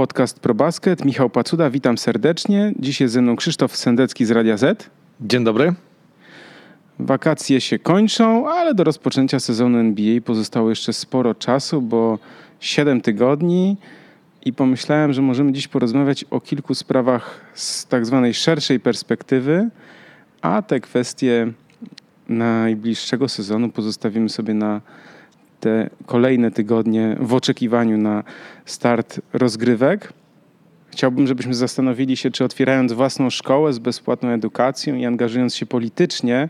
podcast ProBasket. Michał Pacuda, witam serdecznie. Dziś jest ze mną Krzysztof Sendecki z Radia Z. Dzień dobry. Wakacje się kończą, ale do rozpoczęcia sezonu NBA pozostało jeszcze sporo czasu, bo 7 tygodni i pomyślałem, że możemy dziś porozmawiać o kilku sprawach z tak zwanej szerszej perspektywy, a te kwestie najbliższego sezonu pozostawimy sobie na te kolejne tygodnie w oczekiwaniu na start rozgrywek. Chciałbym, żebyśmy zastanowili się, czy otwierając własną szkołę z bezpłatną edukacją i angażując się politycznie,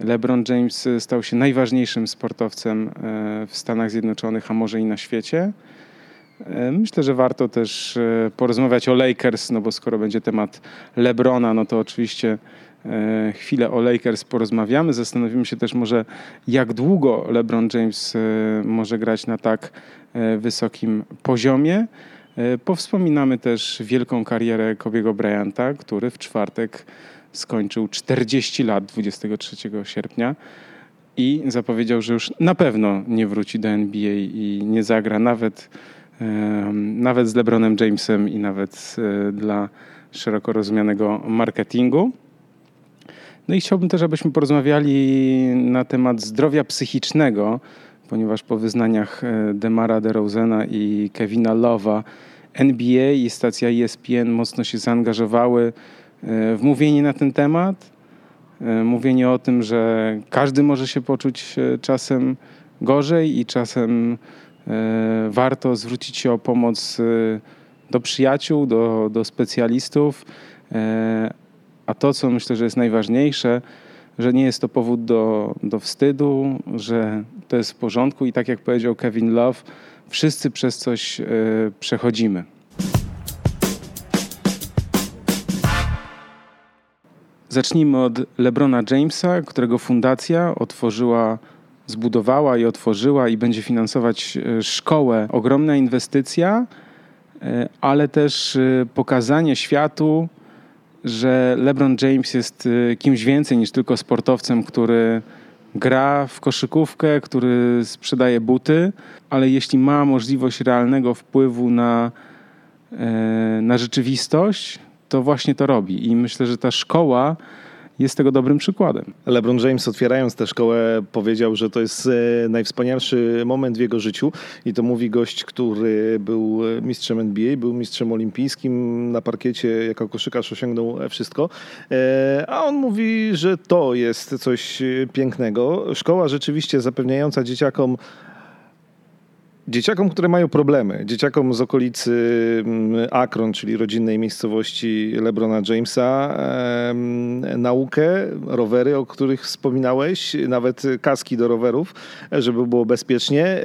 LeBron James stał się najważniejszym sportowcem e, w Stanach Zjednoczonych, a może i na świecie. E, myślę, że warto też e, porozmawiać o Lakers, no bo skoro będzie temat LeBrona, no to oczywiście chwilę o Lakers porozmawiamy. Zastanowimy się też może, jak długo LeBron James e, może grać na tak e, wysokim poziomie. Powspominamy też wielką karierę Kobiego Bryanta, który w czwartek skończył 40 lat 23 sierpnia i zapowiedział, że już na pewno nie wróci do NBA i nie zagra nawet, nawet z LeBronem Jamesem i nawet dla szeroko rozumianego marketingu. No i chciałbym też, abyśmy porozmawiali na temat zdrowia psychicznego, ponieważ po wyznaniach e, Demara DeRozena i Kevina Love'a NBA i stacja ESPN mocno się zaangażowały e, w mówienie na ten temat. E, mówienie o tym, że każdy może się poczuć czasem gorzej i czasem warto zwrócić się o pomoc do przyjaciół, do, do specjalistów, a to, co myślę, że jest najważniejsze, że nie jest to powód do, do wstydu, że to jest w porządku i tak jak powiedział Kevin Love, wszyscy przez coś y, przechodzimy. Zacznijmy od LeBrona Jamesa, którego fundacja otworzyła, zbudowała i otworzyła i będzie finansować e, szkołę. Ogromna inwestycja, e, ale też pokazanie światu, że LeBron James jest y, kimś więcej niż tylko sportowcem, który gra w koszykówkę, który sprzedaje buty, ale jeśli ma możliwość realnego wpływu na, e, na rzeczywistość, to właśnie to robi. I myślę, że ta szkoła jest tego dobrym przykładem. LeBron James otwierając tę szkołę powiedział, że to jest e, najwspanialszy moment w jego życiu i to mówi gość, który był e, mistrzem NBA, był mistrzem olimpijskim, na parkiecie jako koszykarz osiągnął wszystko, e, a on mówi, że to jest coś pięknego. Szkoła rzeczywiście zapewniająca dzieciakom Dzieciakom, które mają problemy, dzieciakom z okolicy mm, Akron, czyli rodzinnej miejscowości LeBrona Jamesa, naukę, rowery, o których wspominałeś, nawet kaski do rowerów, żeby było bezpiecznie.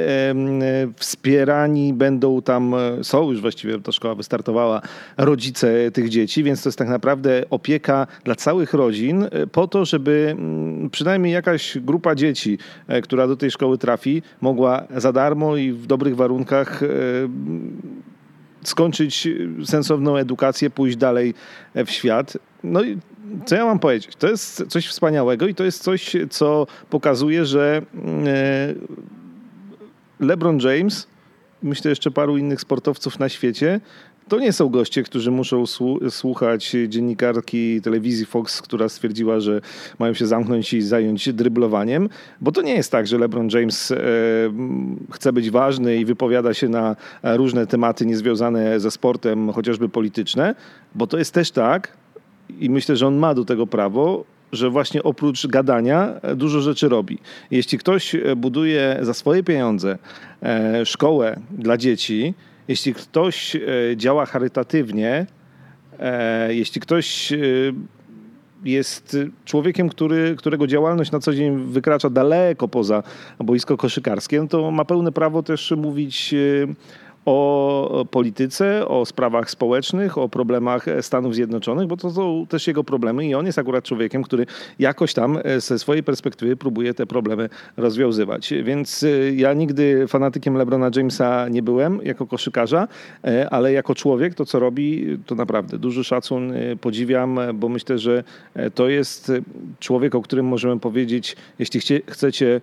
Wspierani będą tam, są już właściwie, ta szkoła wystartowała, rodzice tych dzieci, więc to jest tak naprawdę opieka dla całych rodzin po to, żeby mm, przynajmniej jakaś grupa dzieci, e, która do tej szkoły trafi, mogła za darmo i w dobrych warunkach e, skończyć sensowną edukację, pójść dalej w świat. No i co ja mam powiedzieć? To jest coś wspaniałego i to jest coś, co pokazuje, że e, LeBron James, myślę jeszcze paru innych sportowców na świecie, to nie są goście, którzy muszą słuchać dziennikarki telewizji Fox, która stwierdziła, że mają się zamknąć i zająć dryblowaniem, bo to nie jest tak, że LeBron James e, chce być ważny i wypowiada się na różne tematy niezwiązane ze sportem, chociażby polityczne, bo to jest też tak, i myślę, że on ma do tego prawo, że właśnie oprócz gadania dużo rzeczy robi. Jeśli ktoś buduje za swoje pieniądze e, szkołę dla dzieci, jeśli ktoś e, działa charytatywnie, e, jeśli ktoś e, jest człowiekiem, który, którego działalność na co dzień wykracza daleko poza boisko koszykarskie, no to ma pełne prawo też mówić o polityce, o sprawach społecznych, o problemach Stanów Zjednoczonych, bo to są też jego problemy i on jest akurat człowiekiem, który jakoś tam e, ze swojej perspektywy próbuje te problemy rozwiązywać. Więc e, ja nigdy fanatykiem LeBrona Jamesa nie byłem jako koszykarza, e, ale jako człowiek to co robi, to naprawdę duży szacun, podziwiam, bo myślę, że to jest człowiek, o którym możemy powiedzieć, jeśli chcecie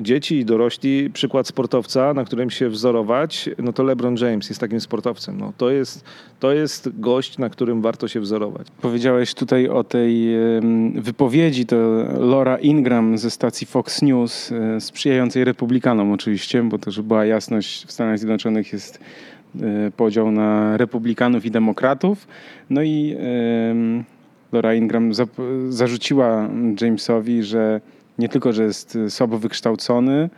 dzieci i dorośli przykład sportowca, na którym się wzorować, no to LeBron James jest takim sportowcem. No, to, jest, to jest gość, na którym warto się wzorować. Powiedziałeś tutaj o tej wypowiedzi, to Laura Ingram ze stacji Fox News, e, sprzyjającej republikanom oczywiście, bo to, żeby była jasność, w Stanach Zjednoczonych jest e, podział na republikanów i demokratów. No i Laura Ingram zarzuciła Jamesowi, że nie tylko, że jest słabo wykształcony,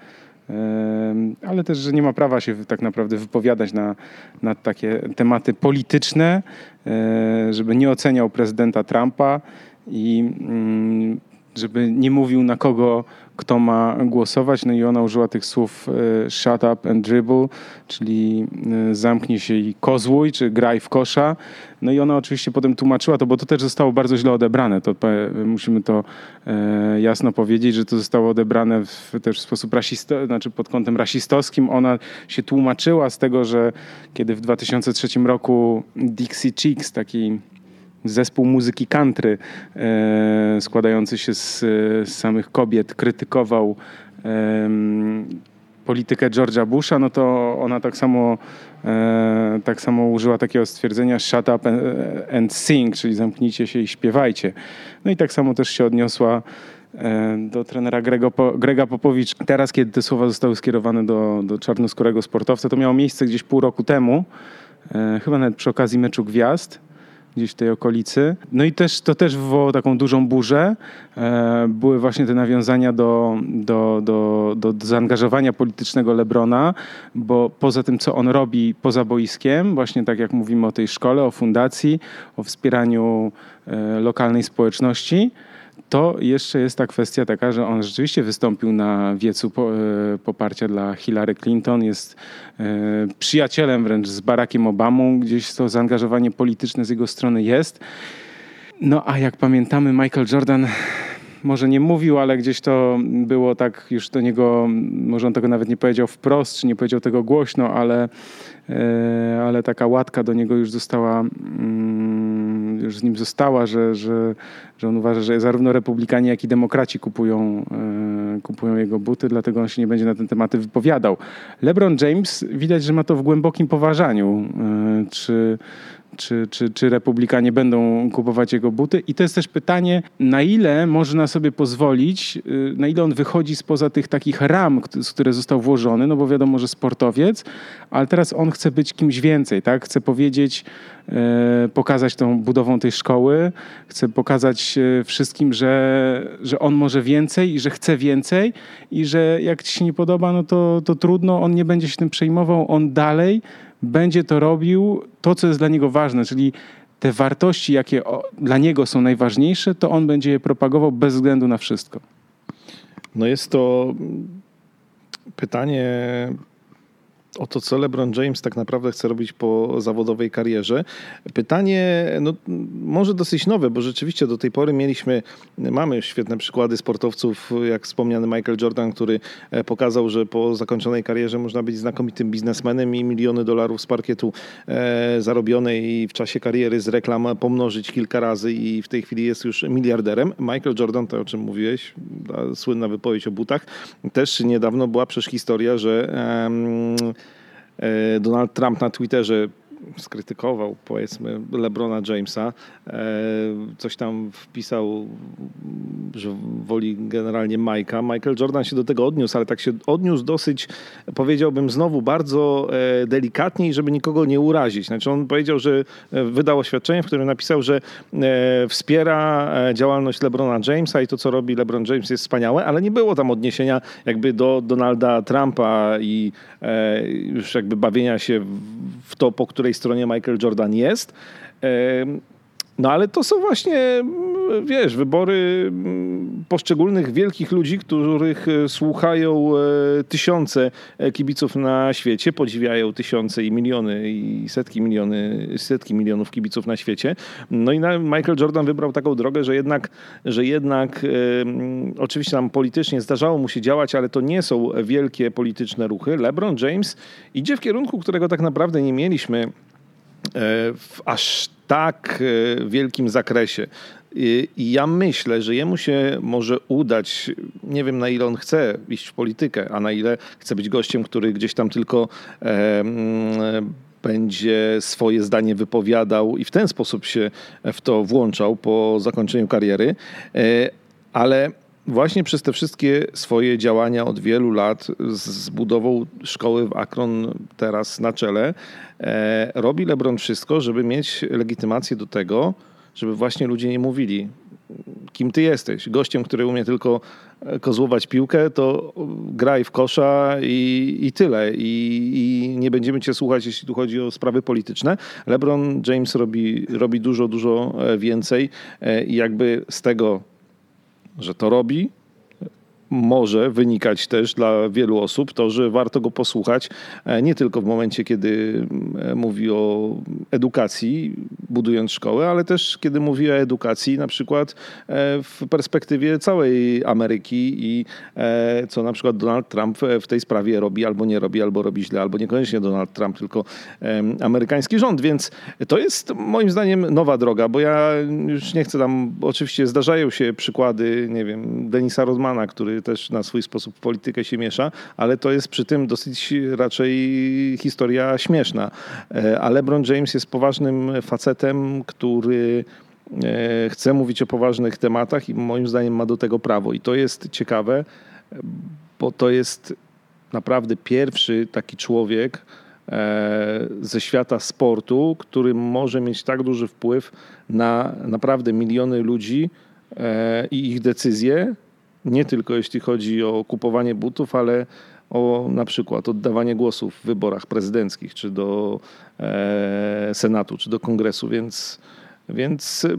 ale też, że nie ma prawa się tak naprawdę wypowiadać na, na takie tematy polityczne, e, żeby nie oceniał prezydenta Trumpa i mm, żeby nie mówił na kogo kto ma głosować. No i ona użyła tych słów e, shut up and dribble, czyli e, zamknij się i kozłuj, czy graj w kosza. No i ona oczywiście potem tłumaczyła to, bo to też zostało bardzo źle odebrane. To musimy to e, jasno powiedzieć, że to zostało odebrane w, też w sposób rasistowski, znaczy pod kątem rasistowskim. Ona się tłumaczyła z tego, że kiedy w 2003 roku Dixie Chicks, taki zespół muzyki country e, składający się z, z, samych kobiet krytykował politykę George'a Busha, no to ona tak samo, e, tak samo użyła takiego stwierdzenia shut up and, and sing, czyli zamknijcie się i śpiewajcie. No i tak samo też się odniosła e, do trenera Grego, Grega Popowicz. Teraz, kiedy te słowa zostały skierowane do, do czarnoskórego sportowca, to miało miejsce gdzieś pół roku temu, e, chyba nawet przy okazji meczu gwiazd gdzieś w tej okolicy. No i też to też wywołało taką dużą burzę. E, były właśnie te nawiązania do, do, do, do, zaangażowania politycznego Lebrona, bo poza tym, co on robi poza boiskiem, właśnie tak jak mówimy o tej szkole, o fundacji, o wspieraniu e, lokalnej społeczności, to jeszcze jest ta kwestia taka, że on rzeczywiście wystąpił na wiecu e, poparcia dla Hillary Clinton, jest e, przyjacielem wręcz z Barackiem Obamą, gdzieś to zaangażowanie polityczne z jego strony jest. No a jak pamiętamy, Michael Jordan może nie mówił, ale gdzieś to było tak już do niego, może on tego nawet nie powiedział wprost, czy nie powiedział tego głośno, ale, ale taka łatka do niego już została, mm, już z nim została, że, że, że on uważa, że zarówno republikanie, jak i demokraci kupują, e, kupują jego buty, dlatego on się nie będzie na ten temat wypowiadał. LeBron James widać, że ma to w głębokim poważaniu. E, czy czy, czy, czy republikanie będą kupować jego buty. I to jest też pytanie, na ile można sobie pozwolić, y, na ile on wychodzi spoza tych takich ram, z które został włożony, no bo wiadomo, że sportowiec, ale teraz on chce być kimś więcej, tak? Chce powiedzieć, e, pokazać tą budową tej szkoły, chce pokazać e, wszystkim, że, że on może więcej i że chce więcej i że jak ci się nie podoba, no to, to trudno, on nie będzie się tym przejmował, on dalej będzie to robił to, co jest dla niego ważne, czyli te wartości, jakie dla niego są najważniejsze, to on będzie je propagował bez względu na wszystko. No jest to pytanie o to, co LeBron James tak naprawdę chce robić po zawodowej karierze. Pytanie, no, może dosyć nowe, bo rzeczywiście do tej pory mieliśmy, mamy świetne przykłady sportowców, jak wspomniany Michael Jordan, który e, pokazał, że po zakończonej karierze można być znakomitym biznesmenem i miliony dolarów z parkietu e, zarobione i w czasie kariery z reklam pomnożyć kilka razy i w tej chwili jest już miliarderem. Michael Jordan, to o czym mówiłeś, słynna wypowiedź o butach, też niedawno była przecież historia, że Donald Trump na Twitterze skrytykował, powiedzmy, LeBrona Jamesa. E, coś tam wpisał, że woli generalnie Majka. Michael Jordan się do tego odniósł, ale tak się odniósł dosyć, powiedziałbym znowu, bardzo e, delikatnie i żeby nikogo nie urazić. Znaczy on powiedział, że wydał oświadczenie, w którym napisał, że wspiera działalność LeBrona Jamesa i to, co robi LeBron James jest wspaniałe, ale nie było tam odniesienia jakby do Donalda Trumpa i już jakby bawienia się w to, po której stronie Michael Jordan jest. No ale to są właśnie, mm, wiesz, wybory mm, poszczególnych wielkich ludzi, których e, słuchają e, tysiące e, kibiców na świecie, podziwiają tysiące i miliony i setki miliony, setki milionów kibiców na świecie. No i Michael Jordan wybrał taką drogę, że jednak, że jednak oczywiście tam politycznie zdarzało mu się działać, ale to nie są wielkie polityczne ruchy. LeBron James idzie w kierunku, którego tak naprawdę nie mieliśmy w aż tak e, wielkim zakresie. I, ja myślę, że jemu się może udać, nie wiem na ile on chce iść w politykę, a na ile chce być gościem, który gdzieś tam tylko e, będzie swoje zdanie wypowiadał i w ten sposób się w to włączał po zakończeniu kariery. E, ale właśnie przez te wszystkie swoje działania od wielu lat zbudował szkoły w Akron teraz na czele. E, robi LeBron wszystko, żeby mieć legitymację do tego, żeby właśnie ludzie nie mówili, kim ty jesteś. Gościem, który umie tylko e, kozłować piłkę, to graj w kosza i, i tyle. I, I, nie będziemy cię słuchać, jeśli tu chodzi o sprawy polityczne. LeBron James robi, robi dużo, dużo e, więcej i jakby z tego, że to robi, może wynikać też dla wielu osób to, że warto go posłuchać e, nie tylko w momencie, kiedy e, mówi o edukacji, budując szkołę, ale też kiedy mówi o edukacji na przykład e, w perspektywie całej Ameryki i co na przykład Donald Trump w tej sprawie robi albo nie robi, albo robi źle, albo niekoniecznie Donald Trump, tylko amerykański rząd. Więc to jest moim zdaniem nowa droga, bo ja już nie chcę tam, oczywiście zdarzają się przykłady, nie wiem, Denisa Rodmana, który też na swój sposób w politykę się miesza, ale to jest przy tym dosyć raczej historia śmieszna. E, a LeBron James jest poważnym facetem, który e, chce mówić o poważnych tematach i moim zdaniem ma do tego prawo. I to jest ciekawe, bo to jest naprawdę pierwszy taki człowiek e, ze świata sportu, który może mieć tak duży wpływ na naprawdę miliony ludzi i ich decyzje, nie tylko jeśli chodzi o kupowanie butów, ale o na przykład oddawanie głosów w wyborach prezydenckich, czy do e, Senatu, czy do Kongresu, więc, więc e,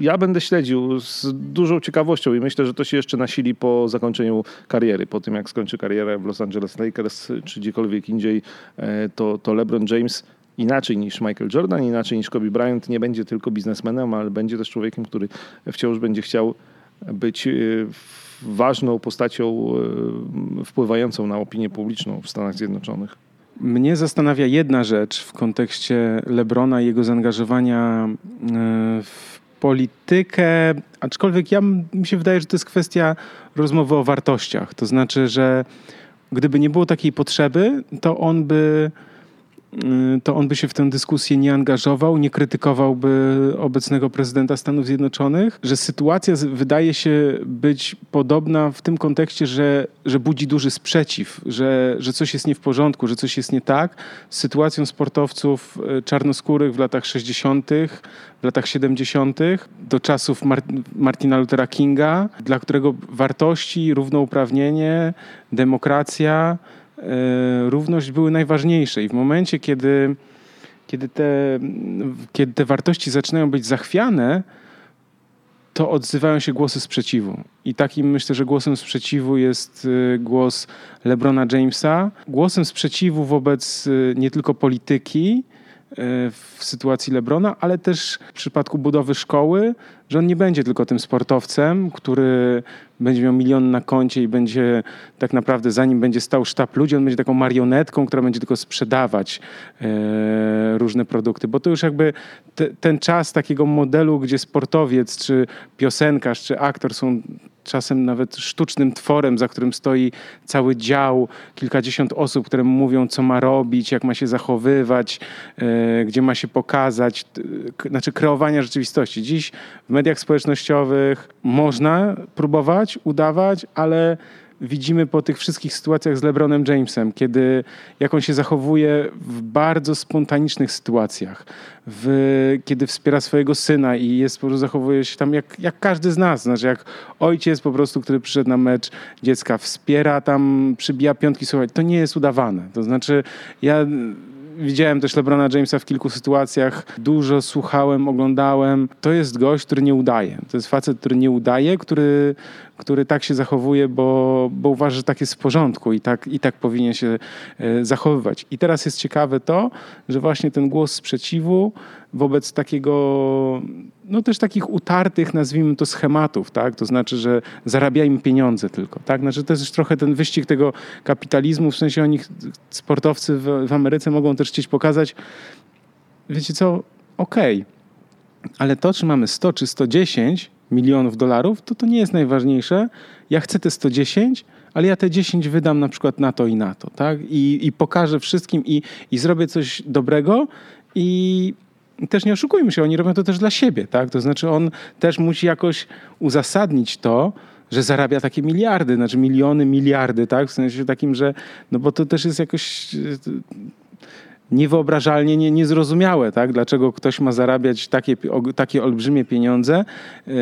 ja będę śledził z dużą ciekawością i myślę, że to się jeszcze nasili po zakończeniu kariery. Po tym, jak skończy karierę w Los Angeles Lakers czy gdziekolwiek indziej, e, to, to LeBron James inaczej niż Michael Jordan, inaczej niż Kobe Bryant nie będzie tylko biznesmenem, ale będzie też człowiekiem, który wciąż będzie chciał być y, ważną postacią y, wpływającą na opinię publiczną w Stanach Zjednoczonych. Mnie zastanawia jedna rzecz w kontekście Lebrona i jego zaangażowania y, w politykę, aczkolwiek ja mi się wydaje, że to jest kwestia rozmowy o wartościach. To znaczy, że gdyby nie było takiej potrzeby, to on by to on by się w tę dyskusję nie angażował, nie krytykowałby obecnego prezydenta Stanów Zjednoczonych, że sytuacja wydaje się być podobna w tym kontekście, że, że budzi duży sprzeciw, że, że coś jest nie w porządku, że coś jest nie tak z sytuacją sportowców y, czarnoskórych w latach 60., w latach 70., do czasów Martina Luthera Kinga, dla którego wartości, równouprawnienie, demokracja, równość były najważniejsze. I w momencie, kiedy, kiedy, te, kiedy te wartości zaczynają być zachwiane, to odzywają się głosy sprzeciwu. I takim myślę, że głosem sprzeciwu jest e, głos LeBrona Jamesa. Głosem sprzeciwu wobec e, nie tylko polityki, w sytuacji Lebrona, ale też w przypadku budowy szkoły, że on nie będzie tylko tym sportowcem, który będzie miał milion na koncie i będzie tak naprawdę za nim będzie stał sztab ludzi, on będzie taką marionetką, która będzie tylko sprzedawać e, różne produkty, bo to już jakby te, ten czas takiego modelu, gdzie sportowiec, czy piosenkarz, czy aktor są czasem nawet sztucznym tworem, za którym stoi cały dział, kilkadziesiąt osób, które mówią, co ma robić, jak ma się zachowywać, e, gdzie ma się pokazać, znaczy kreowania rzeczywistości. Dziś w mediach społecznościowych można próbować, udawać, ale widzimy po tych wszystkich sytuacjach z LeBronem Jamesem, kiedy jak on się zachowuje w bardzo spontanicznych sytuacjach, w, kiedy wspiera swojego syna i jest po prostu zachowuje się tam jak, jak każdy z nas, znaczy jak ojciec po prostu, który przyszedł na mecz dziecka, wspiera tam, przybija piątki, słuchaj, to nie jest udawane. To znaczy ja widziałem też LeBrona Jamesa w kilku sytuacjach, dużo słuchałem, oglądałem. To jest gość, który nie udaje. To jest facet, który nie udaje, który, który tak się zachowuje, bo, bo uważa, że tak jest w porządku i tak, i tak powinien się e, zachowywać. I teraz jest ciekawe to, że właśnie ten głos sprzeciwu wobec takiego, no też takich utartych, nazwijmy to, schematów, tak? To znaczy, że zarabiajmy pieniądze tylko, tak? Znaczy to jest trochę ten wyścig tego kapitalizmu, w sensie oni, sportowcy w, w Ameryce mogą też chcieć pokazać, wiecie co, okej, okay ale to, czy mamy 100 czy 110 milionów dolarów, to to nie jest najważniejsze. Ja chcę te 110, ale ja te 10 wydam na przykład na to i na to, tak? I, i pokażę wszystkim i, i zrobię coś dobrego i też nie oszukujmy się, oni robią to też dla siebie, tak? To znaczy on też musi jakoś uzasadnić to, że zarabia takie miliardy, znaczy miliony, miliardy, tak? W sensie takim, że, no bo to też jest jakoś niewyobrażalnie nie, niezrozumiałe, tak? dlaczego ktoś ma zarabiać takie, takie olbrzymie pieniądze yy,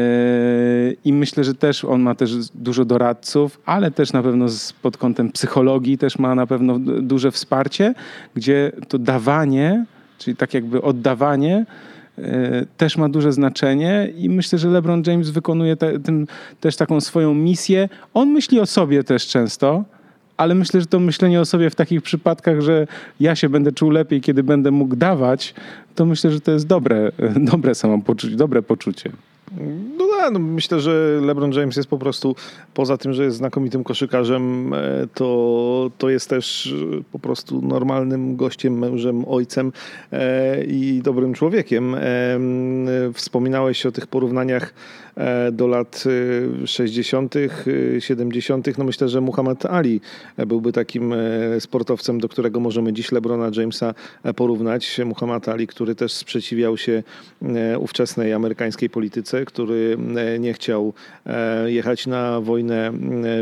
i myślę, że też on ma też dużo doradców, ale też na pewno pod kątem psychologii też ma na pewno duże wsparcie, gdzie to dawanie, czyli tak jakby oddawanie yy, też ma duże znaczenie i myślę, że LeBron James wykonuje te, też taką swoją misję. On myśli o sobie też często, ale myślę, że to myślenie o sobie w takich przypadkach, że ja się będę czuł lepiej, kiedy będę mógł dawać, to myślę, że to jest dobre, dobre samopoczucie, dobre poczucie. No, no myślę, że LeBron James jest po prostu, poza tym, że jest znakomitym koszykarzem, e, to, to jest też e, po prostu normalnym gościem, mężem, ojcem e, i dobrym człowiekiem. Wspominałeś o tych porównaniach do lat 60., 70. No myślę, że Muhammad Ali byłby takim sportowcem, do którego możemy dziś LeBrona Jamesa porównać. Muhammad Ali, który też sprzeciwiał się ówczesnej amerykańskiej polityce, który e, nie chciał e, jechać na wojnę e,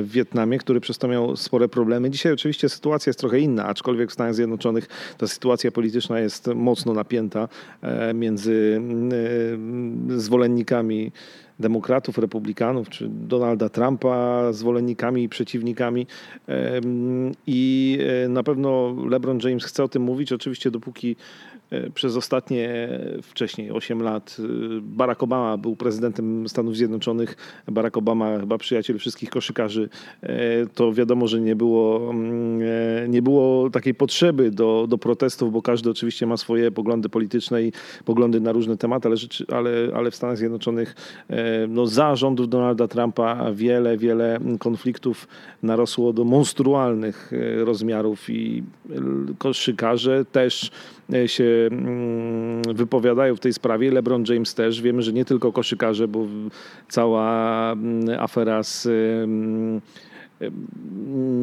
w Wietnamie, który przez to miał spore problemy. Dzisiaj oczywiście sytuacja jest trochę inna, aczkolwiek w Stanach Zjednoczonych ta sytuacja polityczna jest mocno napięta między zwolennikami demokratów, republikanów, czy Donalda Trumpa, zwolennikami i przeciwnikami. I na pewno LeBron James chce o tym mówić, oczywiście dopóki przez ostatnie wcześniej 8 lat e, Barack Obama był prezydentem Stanów Zjednoczonych. Barack Obama, chyba przyjaciel wszystkich koszykarzy, e, to wiadomo, że nie było, mm, nie było takiej potrzeby do, do protestów, bo każdy oczywiście ma swoje poglądy polityczne i poglądy na różne tematy, ale, rzeczy, ale, ale w Stanach Zjednoczonych no, za rządów Donalda Trumpa wiele, wiele konfliktów narosło do monstrualnych rozmiarów i koszykarze też się mm, wypowiadają w tej sprawie. LeBron James też. Wiemy, że nie tylko koszykarze, bo cała mm, afera z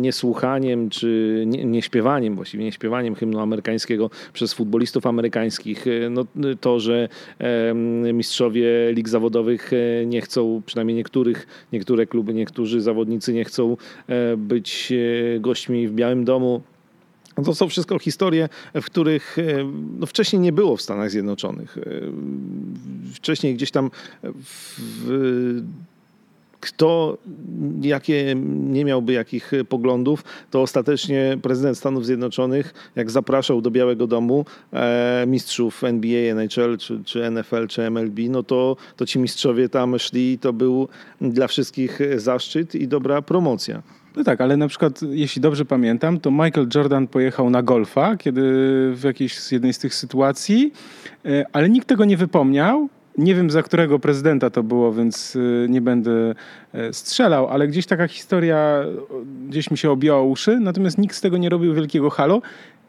niesłuchaniem czy nieśpiewaniem, właściwie nieśpiewaniem hymnu amerykańskiego przez futbolistów amerykańskich. No, to, że mistrzowie lig zawodowych e, nie chcą, przynajmniej niektórych, niektóre kluby, niektórzy zawodnicy nie chcą e, być e, gośćmi w Białym Domu no to są wszystko historie, w których e, no, wcześniej nie było w Stanach Zjednoczonych. E, wcześniej gdzieś tam w, kto jakie nie miałby jakich poglądów, to ostatecznie prezydent Stanów Zjednoczonych, jak zapraszał do Białego Domu e, mistrzów NBA, NHL, czy, czy NFL, czy MLB, no to, to ci mistrzowie tam szli, to był dla wszystkich zaszczyt i dobra promocja. No tak, ale na przykład, jeśli dobrze pamiętam, to Michael Jordan pojechał na golfa, kiedy w jakiejś z jednej z tych sytuacji, e, ale nikt tego nie wypomniał. Nie wiem, za którego prezydenta to było, więc e, nie będę e, strzelał, ale gdzieś taka historia gdzieś mi się objęła uszy, natomiast nikt z tego nie robił wielkiego halo.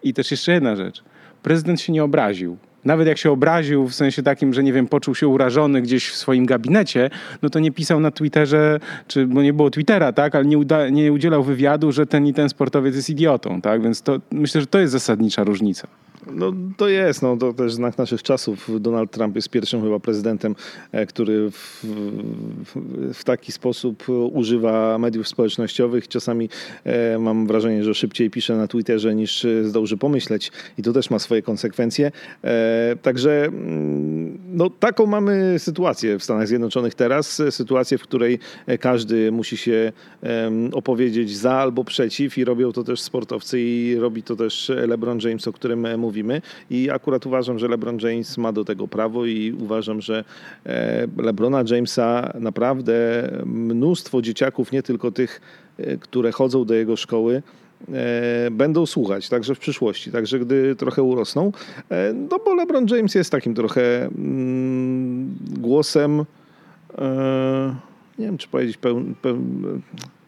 I też jeszcze jedna rzecz. Prezydent się nie obraził nawet jak się obraził w sensie takim, że nie wiem, poczuł się urażony gdzieś w swoim gabinecie, no to nie pisał na Twitterze, czy, bo nie było Twittera, tak, ale nie, uda, nie udzielał wywiadu, że ten i ten sportowiec jest idiotą, tak, więc to myślę, że to jest zasadnicza różnica. No to jest, no to też znak naszych czasów. Donald Trump jest pierwszym chyba prezydentem, e, który w, w, taki sposób używa mediów społecznościowych. Czasami e, mam wrażenie, że szybciej pisze na Twitterze niż zdąży pomyśleć i to też ma swoje konsekwencje. E, także mm, no, taką mamy sytuację w Stanach Zjednoczonych teraz. Sytuację, w której każdy musi się opowiedzieć za albo przeciw i robią to też sportowcy i robi to też LeBron James, o którym mówię mówimy. I akurat uważam, że LeBron James ma do tego prawo i uważam, że e, LeBrona Jamesa naprawdę mnóstwo dzieciaków, nie tylko tych, e, które chodzą do jego szkoły, e, będą słuchać, także w przyszłości, także gdy trochę urosną. No bo LeBron James jest takim trochę mm, głosem nie wiem, czy powiedzieć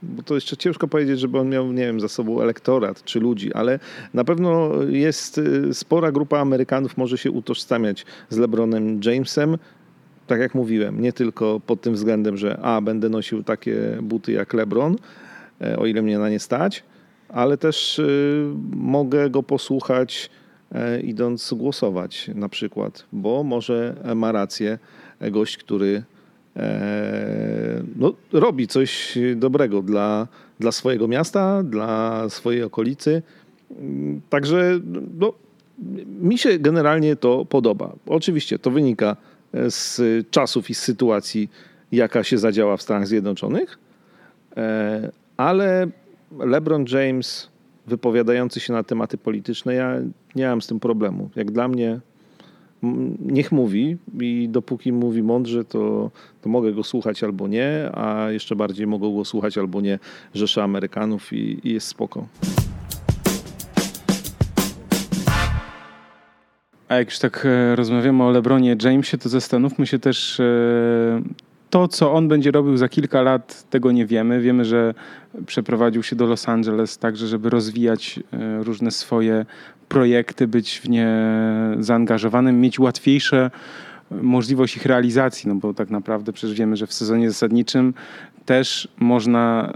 bo to jeszcze ciężko powiedzieć, żeby on miał, nie wiem, za sobą elektorat czy ludzi, ale na pewno jest y, spora grupa Amerykanów może się utożsamiać z LeBronem Jamesem. Tak jak mówiłem, nie tylko pod tym względem, że a, będę nosił takie buty jak LeBron, e, o ile mnie na nie stać, ale też y, mogę go posłuchać e, idąc głosować na przykład, bo może ma rację gość, który no, robi coś dobrego dla, dla swojego miasta, dla swojej okolicy. Także no, mi się generalnie to podoba. Oczywiście to wynika z czasów i z sytuacji, jaka się zadziała w Stanach Zjednoczonych, e, ale LeBron James wypowiadający się na tematy polityczne, ja nie mam z tym problemu. Jak dla mnie, niech mówi i dopóki mówi mądrze, to, to mogę go słuchać albo nie, a jeszcze bardziej mogą go słuchać albo nie rzesze Amerykanów i, i jest spoko. A jak już tak e, rozmawiamy o LeBronie Jamesie, to zastanówmy się też e, to, co on będzie robił za kilka lat, tego nie wiemy. Wiemy, że przeprowadził się do Los Angeles także, żeby rozwijać e, różne swoje projekty, być w nie zaangażowanym, mieć łatwiejsze możliwość ich realizacji, no bo tak naprawdę przecież wiemy, że w sezonie zasadniczym też można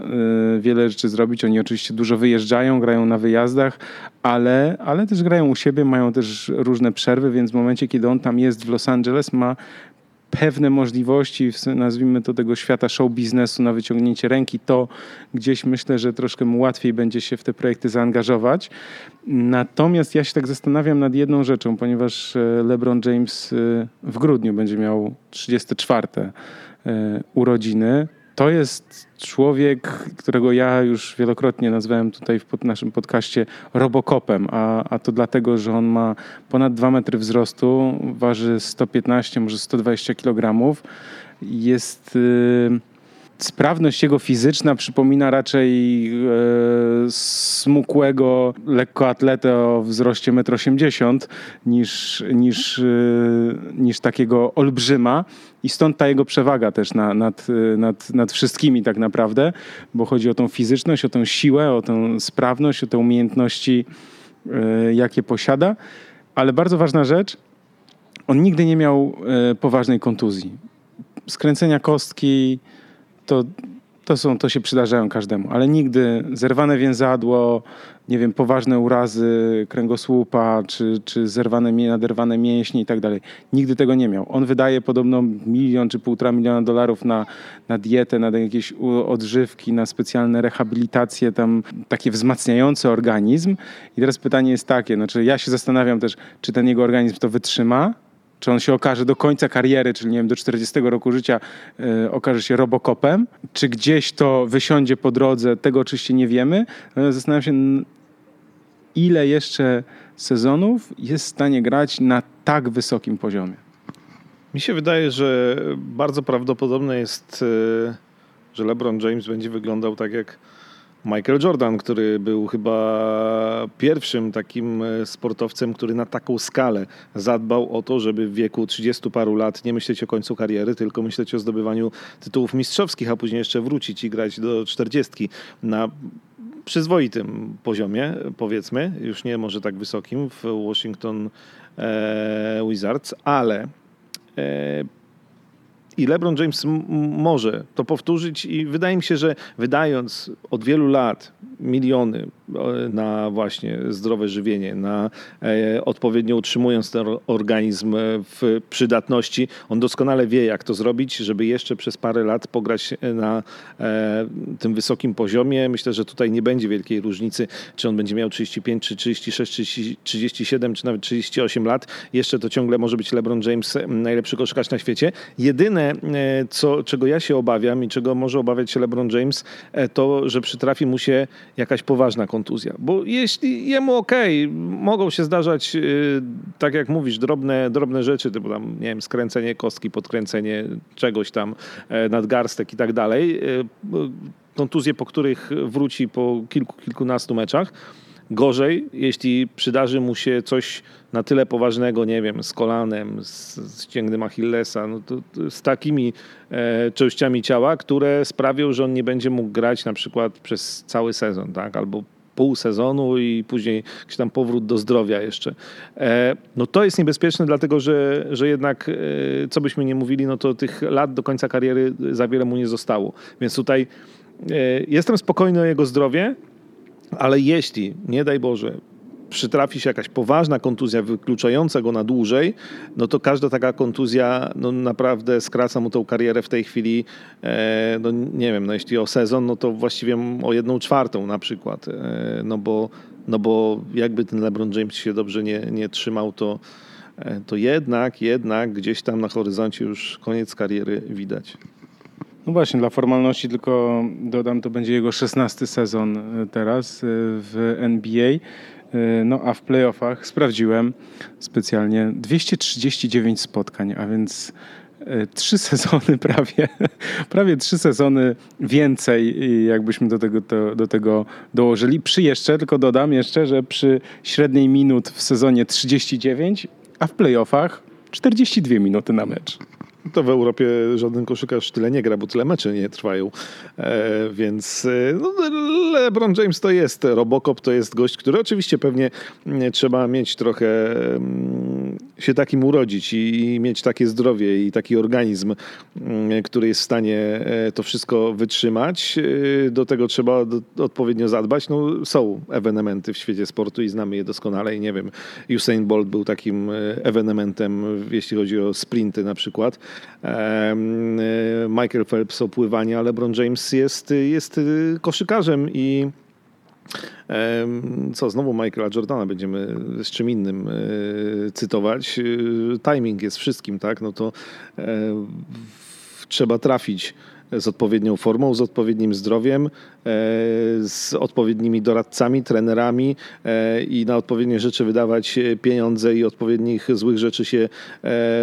y, wiele rzeczy zrobić. Oni oczywiście dużo wyjeżdżają, grają na wyjazdach, ale, ale też grają u siebie, mają też różne przerwy, więc w momencie, kiedy on tam jest w Los Angeles, ma pewne możliwości, nazwijmy to tego świata show biznesu na wyciągnięcie ręki, to gdzieś myślę, że troszkę mu łatwiej będzie się w te projekty zaangażować. Natomiast ja się tak zastanawiam nad jedną rzeczą, ponieważ e, LeBron James e, w grudniu będzie miał 34 e, urodziny. To jest człowiek, którego ja już wielokrotnie nazwałem tutaj w naszym podcaście robokopem, a, a to dlatego, że on ma ponad 2 metry wzrostu, waży 115, może 120 kg. Jest... Yy, sprawność jego fizyczna przypomina raczej e, smukłego lekkoatletę o wzroście 1,80 m niż, niż, e, niż takiego olbrzyma. I stąd ta jego przewaga też na, nad, nad, nad wszystkimi tak naprawdę, bo chodzi o tą fizyczność, o tą siłę, o tę sprawność, o te umiejętności, e, jakie posiada. Ale bardzo ważna rzecz, on nigdy nie miał e, poważnej kontuzji. Skręcenia kostki, to, to, są, to się przydarzają każdemu, ale nigdy zerwane więzadło, nie wiem, poważne urazy kręgosłupa, czy, czy zerwane, naderwane mięśnie i tak dalej. Nigdy tego nie miał. On wydaje podobno milion czy półtora miliona dolarów na, na dietę, na jakieś odżywki, na specjalne rehabilitacje, tam takie wzmacniające organizm. I teraz pytanie jest takie, znaczy ja się zastanawiam też, czy ten jego organizm to wytrzyma, czy on się okaże do końca kariery, czyli nie wiem, do 40 roku życia yy, okaże się robokopem, czy gdzieś to wysiądzie po drodze, tego oczywiście nie wiemy. Zastanawiam się, ile jeszcze sezonów jest w stanie grać na tak wysokim poziomie. Mi się wydaje, że bardzo prawdopodobne jest, e, że LeBron James będzie wyglądał tak jak Michael Jordan, który był chyba pierwszym takim e, sportowcem, który na taką skalę zadbał o to, żeby w wieku 30 paru lat nie myśleć o końcu kariery, tylko myśleć o zdobywaniu tytułów mistrzowskich, a później jeszcze wrócić i grać do 40 na przyzwoitym poziomie, powiedzmy, już nie może tak wysokim w Washington e, Wizards, ale e, i LeBron James może to powtórzyć i wydaje mi się, że wydając od wielu lat miliony na właśnie zdrowe żywienie, na e, odpowiednio utrzymując ten organizm w przydatności, on doskonale wie, jak to zrobić, żeby jeszcze przez parę lat pograć na e, tym wysokim poziomie. Myślę, że tutaj nie będzie wielkiej różnicy, czy on będzie miał 35, czy 36, czy 37, czy nawet 38 lat. Jeszcze to ciągle może być LeBron James najlepszy koszykarz na świecie. Jedyne E, co, czego ja się obawiam i czego może obawiać się LeBron James, e, to, że przytrafi mu się jakaś poważna kontuzja. Bo jeśli jemu okay, mogą się zdarzać, e, tak jak mówisz, drobne, drobne rzeczy, typu tam, nie wiem, skręcenie kostki, podkręcenie czegoś tam, nadgarstek i tak dalej, kontuzje, po których wróci po kilku, kilkunastu meczach, Gorzej, jeśli przydarzy mu się coś na tyle poważnego, nie wiem, z kolanem, z, z ścięgnem Achillesa, no to, to z takimi e, częściami ciała, które sprawią, że on nie będzie mógł grać na przykład przez cały sezon, tak? albo pół sezonu i później jakiś tam powrót do zdrowia jeszcze. E, no to jest niebezpieczne, dlatego że, że jednak, e, co byśmy nie mówili, no to tych lat do końca kariery za wiele mu nie zostało. Więc tutaj e, jestem spokojny o jego zdrowie, ale jeśli, nie daj Boże, przytrafi się jakaś poważna kontuzja wykluczająca go na dłużej, no to każda taka kontuzja no naprawdę skraca mu tą karierę w tej chwili, e, no nie wiem, no jeśli o sezon, no to właściwie o jedną czwartą na przykład, e, no bo, no bo jakby ten LeBron James się dobrze nie, nie trzymał, to, e, to jednak, jednak gdzieś tam na horyzoncie już koniec kariery widać. No właśnie, dla formalności tylko dodam, to będzie jego szesnasty sezon e, teraz e, w NBA. E, no a w playoffach sprawdziłem specjalnie 239 spotkań, a więc trzy sezony prawie, prawie trzy sezony więcej, jakbyśmy do tego, to, do tego dołożyli. Przy jeszcze, tylko dodam jeszcze, że przy średniej minut w sezonie 39, a w playoffach 42 minuty na mecz to w Europie żaden koszykarz tyle nie gra, bo tyle mecze nie trwają. E, więc e, no, LeBron James to jest Robocop, to jest gość, który oczywiście pewnie mm, trzeba mieć trochę mm, się takim urodzić i, i mieć takie zdrowie i taki organizm, mm, który jest w stanie e, to wszystko wytrzymać. E, do tego trzeba odpowiednio zadbać. No, są ewenementy w świecie sportu i znamy je doskonale i nie wiem, Usain Bolt był takim ewenementem, jeśli chodzi o sprinty na przykład. Michael Phelps o pływanie, a LeBron James jest, jest koszykarzem i co, znowu Michaela Jordana będziemy z czym innym e, cytować. E, timing jest wszystkim, tak? No to e, trzeba trafić z odpowiednią formą, z odpowiednim zdrowiem, z odpowiednimi doradcami, trenerami i na odpowiednie rzeczy wydawać pieniądze i odpowiednich złych rzeczy się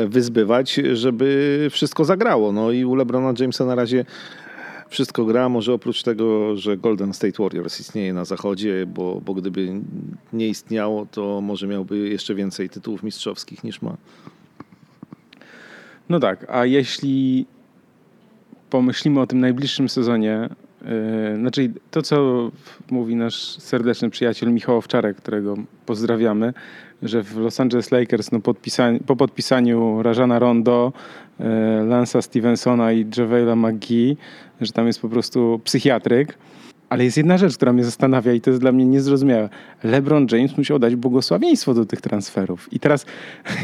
wyzbywać, żeby wszystko zagrało. No i u LeBrona Jamesa na razie wszystko gra, może oprócz tego, że Golden State Warriors istnieje na zachodzie, bo, bo gdyby nie istniało, to może miałby jeszcze więcej tytułów mistrzowskich niż ma. No tak, a jeśli pomyślimy o tym najbliższym sezonie, yy, znaczy to, co mówi nasz serdeczny przyjaciel Michał Owczarek, którego pozdrawiamy, że w Los Angeles Lakers no, po podpisaniu Rajana Rondo, yy, Lansa Stevensona i Javela McGee że tam jest po prostu psychiatryk. Ale jest jedna rzecz, która mnie zastanawia i to jest dla mnie niezrozumiałe. LeBron James musiał dać błogosławieństwo do tych transferów. I teraz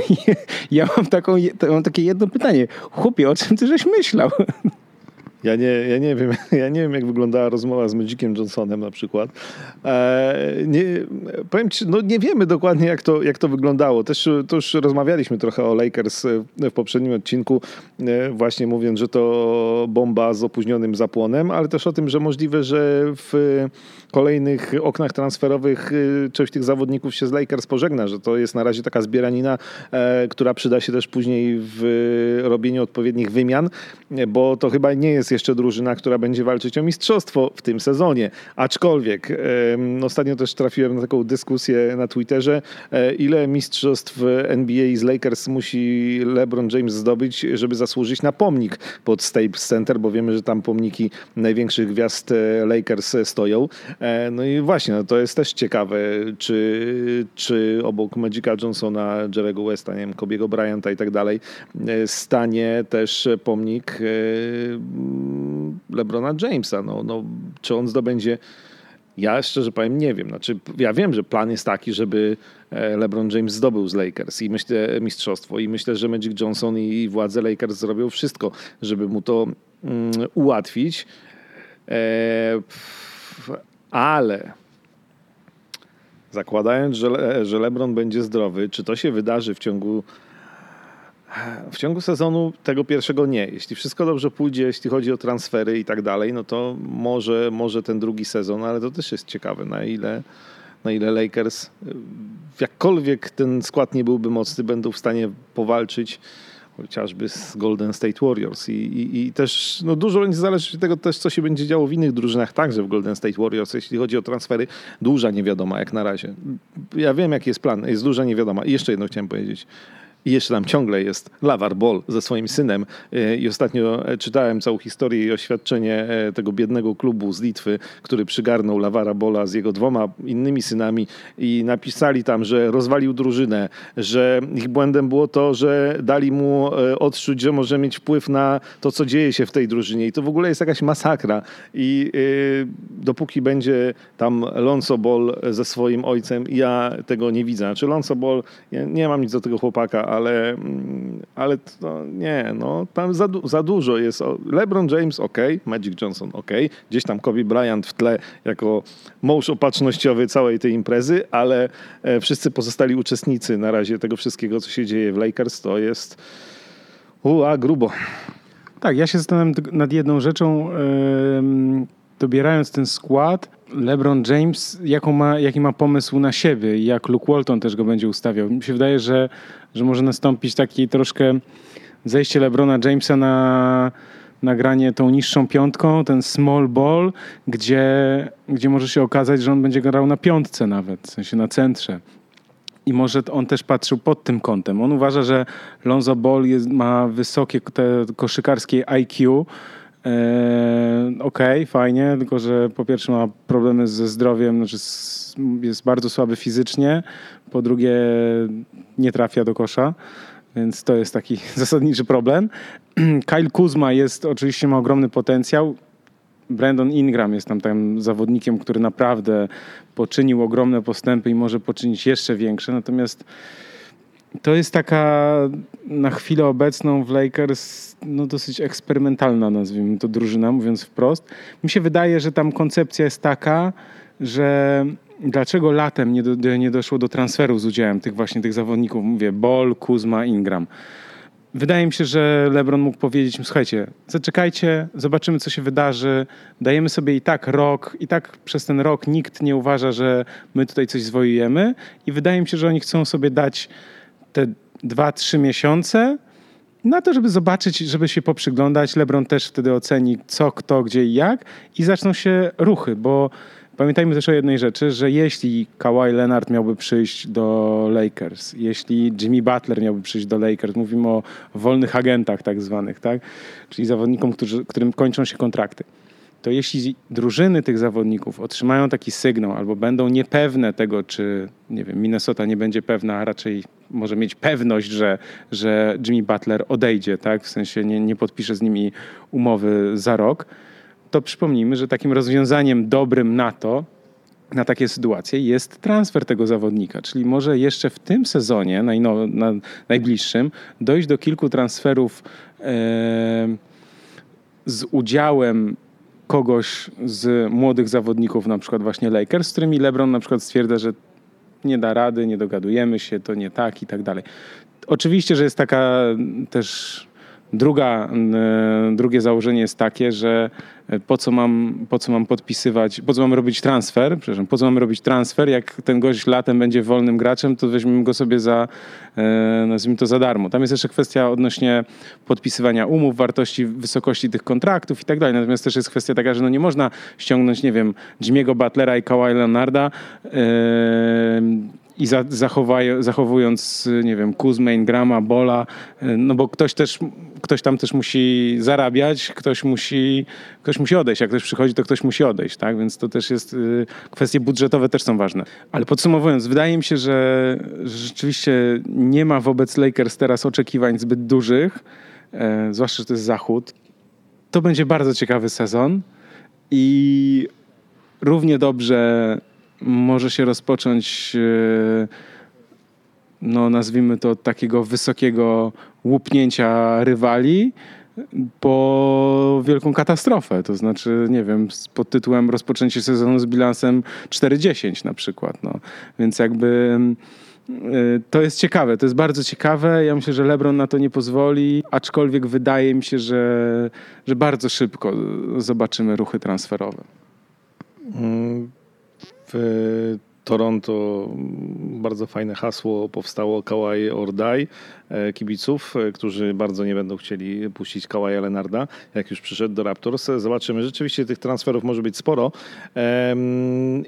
ja mam, taką, mam takie jedno pytanie. Chłopie, o czym ty żeś myślał? Ja nie, ja nie wiem, ja nie wiem, jak wyglądała rozmowa z Magiciem Johnsonem na przykład. E, nie, powiem ci, no nie wiemy dokładnie, jak to, jak to wyglądało. Też to już rozmawialiśmy trochę o Lakers w poprzednim odcinku, e, właśnie mówiąc, że to bomba z opóźnionym zapłonem, ale też o tym, że możliwe, że w kolejnych oknach transferowych e, część tych zawodników się z Lakers pożegna, że to jest na razie taka zbieranina, która przyda się też później w robieniu odpowiednich wymian, bo to chyba nie jest jest jeszcze drużyna, która będzie walczyć o mistrzostwo w tym sezonie. Aczkolwiek ostatnio też trafiłem na taką dyskusję na Twitterze, e, ile mistrzostw NBA z Lakers musi LeBron James zdobyć, żeby zasłużyć na pomnik pod Staples Center, bo wiemy, że tam pomniki największych gwiazd e, Lakers stoją. E, no i właśnie, no to jest też ciekawe, czy, czy obok Magica Johnsona, Jerego Westa, nie wiem, Kobiego Bryanta i tak dalej, stanie też pomnik LeBrona Jamesa. No, no, czy on zdobędzie. Ja szczerze powiem, nie wiem. Znaczy, ja wiem, że plan jest taki, żeby e, LeBron James zdobył z Lakers i myślę mistrzostwo i myślę, że Magic Johnson i władze Lakers zrobią wszystko, żeby mu to mm, ułatwić. E, ale zakładając, że, że LeBron będzie zdrowy, czy to się wydarzy w ciągu w ciągu sezonu tego pierwszego nie. Jeśli wszystko dobrze pójdzie, jeśli chodzi o transfery i tak dalej, no to może, może ten drugi sezon, ale to też jest ciekawe, na ile, na ile Lakers, jakkolwiek ten skład nie byłby mocny, będą w stanie powalczyć chociażby z Golden State Warriors. I, i, i też no, dużo będzie zależeć od tego też, co się będzie działo w innych drużynach, także w Golden State Warriors. Jeśli chodzi o transfery, duża niewiadoma jak na razie. Ja wiem, jaki jest plan, jest duża niewiadoma. I jeszcze jedno chciałem powiedzieć. I jeszcze tam ciągle jest Lavar Ball ze swoim synem. E, I ostatnio czytałem całą historię i oświadczenie tego biednego klubu z Litwy, który przygarnął Lavara Bola z jego dwoma innymi synami i napisali tam, że rozwalił drużynę, że ich błędem było to, że dali mu odczuć, że może mieć wpływ na to, co dzieje się w tej drużynie. I to w ogóle jest jakaś masakra. I dopóki będzie tam Lonzo Ball ze swoim ojcem, ja tego nie widzę. Znaczy Lonzo Ball, ja nie mam nic do tego chłopaka, ale, mm, ale to nie, no tam za, za dużo jest. LeBron James ok, Magic Johnson ok, gdzieś tam Kobe Bryant w tle jako mąż opatrznościowy całej tej imprezy, ale e, wszyscy pozostali uczestnicy na razie tego wszystkiego, co się dzieje w Lakers, to jest ua, grubo. Tak, ja się zastanawiam nad jedną rzeczą. Dobierając ten skład, LeBron James, jaką ma, jaki ma pomysł na siebie i jak Luke Walton też go będzie ustawiał. Mi się wydaje, że, że może nastąpić taki troszkę zejście LeBrona Jamesa na, nagranie tą niższą piątką, ten small ball, gdzie, gdzie może się okazać, że on będzie grał na piątce nawet, w sensie na centrze. I może on też patrzył pod tym kątem. On uważa, że Lonzo Ball jest, ma wysokie te koszykarskie IQ, okej, okay, fajnie, tylko że po pierwsze ma problemy ze zdrowiem, znaczy jest bardzo słaby fizycznie, po drugie nie trafia do kosza, więc to jest taki zasadniczy problem. Kyle Kuzma jest, oczywiście ma ogromny potencjał. Brandon Ingram jest tam tym zawodnikiem, który naprawdę poczynił ogromne postępy i może poczynić jeszcze większe, natomiast to jest taka na chwilę obecną w Lakers no dosyć eksperymentalna, nazwijmy to drużyna, mówiąc wprost. Mi się wydaje, że tam koncepcja jest taka, że dlaczego latem nie, do, nie doszło do transferu z udziałem tych właśnie tych zawodników, mówię Ball, Kuzma, Ingram. Wydaje mi się, że LeBron mógł powiedzieć, słuchajcie, zaczekajcie, zobaczymy, co się wydarzy. Dajemy sobie i tak rok, i tak przez ten rok nikt nie uważa, że my tutaj coś zwojujemy. I wydaje mi się, że oni chcą sobie dać te dwa, trzy miesiące na to, żeby zobaczyć, żeby się poprzyglądać. LeBron też wtedy oceni co, kto, gdzie i jak i zaczną się ruchy, bo pamiętajmy też o jednej rzeczy, że jeśli Kawhi Leonard miałby przyjść do Lakers, jeśli Jimmy Butler miałby przyjść do Lakers, mówimy o wolnych agentach tak zwanych, tak? czyli zawodnikom, którzy, którym kończą się kontrakty to jeśli drużyny tych zawodników otrzymają taki sygnał albo będą niepewne tego, czy nie wiem, Minnesota nie będzie pewna, a raczej może mieć pewność, że, że Jimmy Butler odejdzie, tak? w sensie nie, nie podpisze z nimi umowy za rok, to przypomnijmy, że takim rozwiązaniem dobrym na to, na takie sytuacje jest transfer tego zawodnika. Czyli może jeszcze w tym sezonie, na, na najbliższym, dojść do kilku transferów e, z udziałem kogoś z młodych zawodników, na przykład właśnie Lakers, z którymi LeBron na przykład stwierdza, że nie da rady, nie dogadujemy się, to nie tak i tak dalej. Oczywiście, że jest taka też Druga, e, drugie założenie jest takie, że e, po co, mam, po co mam podpisywać, po co mam robić transfer, przepraszam, po co mam robić transfer, jak ten gość latem będzie wolnym graczem, to weźmiemy go sobie za, e, nazwijmy to za darmo. Tam jest jeszcze kwestia odnośnie podpisywania umów, wartości, wysokości tych kontraktów i tak dalej. Natomiast też jest kwestia taka, że no nie można ściągnąć, nie wiem, Jimmy'ego Butlera i Kawhi Leonarda i za, zachowując, nie wiem, Kuzma, Ingrama, Bola, no bo ktoś też, ktoś tam też musi zarabiać, ktoś musi, ktoś musi odejść. Jak ktoś przychodzi, to ktoś musi odejść, tak? Więc to też jest, y, kwestie budżetowe też są ważne. Ale podsumowując, wydaje mi się, że, że rzeczywiście nie ma wobec Lakers teraz oczekiwań zbyt dużych, e, zwłaszcza, że to jest zachód. To będzie bardzo ciekawy sezon i równie dobrze może się rozpocząć, e, no nazwijmy to takiego wysokiego łupnięcia rywali po wielką katastrofę. To znaczy, nie wiem, pod tytułem rozpoczęcie sezonu z bilansem 4-10 na przykład. No. Więc jakby e, to jest ciekawe, to jest bardzo ciekawe. Ja myślę, że LeBron na to nie pozwoli, aczkolwiek wydaje mi się, że, że bardzo szybko zobaczymy ruchy transferowe. W Toronto bardzo fajne hasło powstało Kawhi or Die e, kibiców, e, którzy bardzo nie będą chcieli puścić Kawaja Lenarda, jak już przyszedł do Raptors. Zobaczymy. Rzeczywiście tych transferów może być sporo.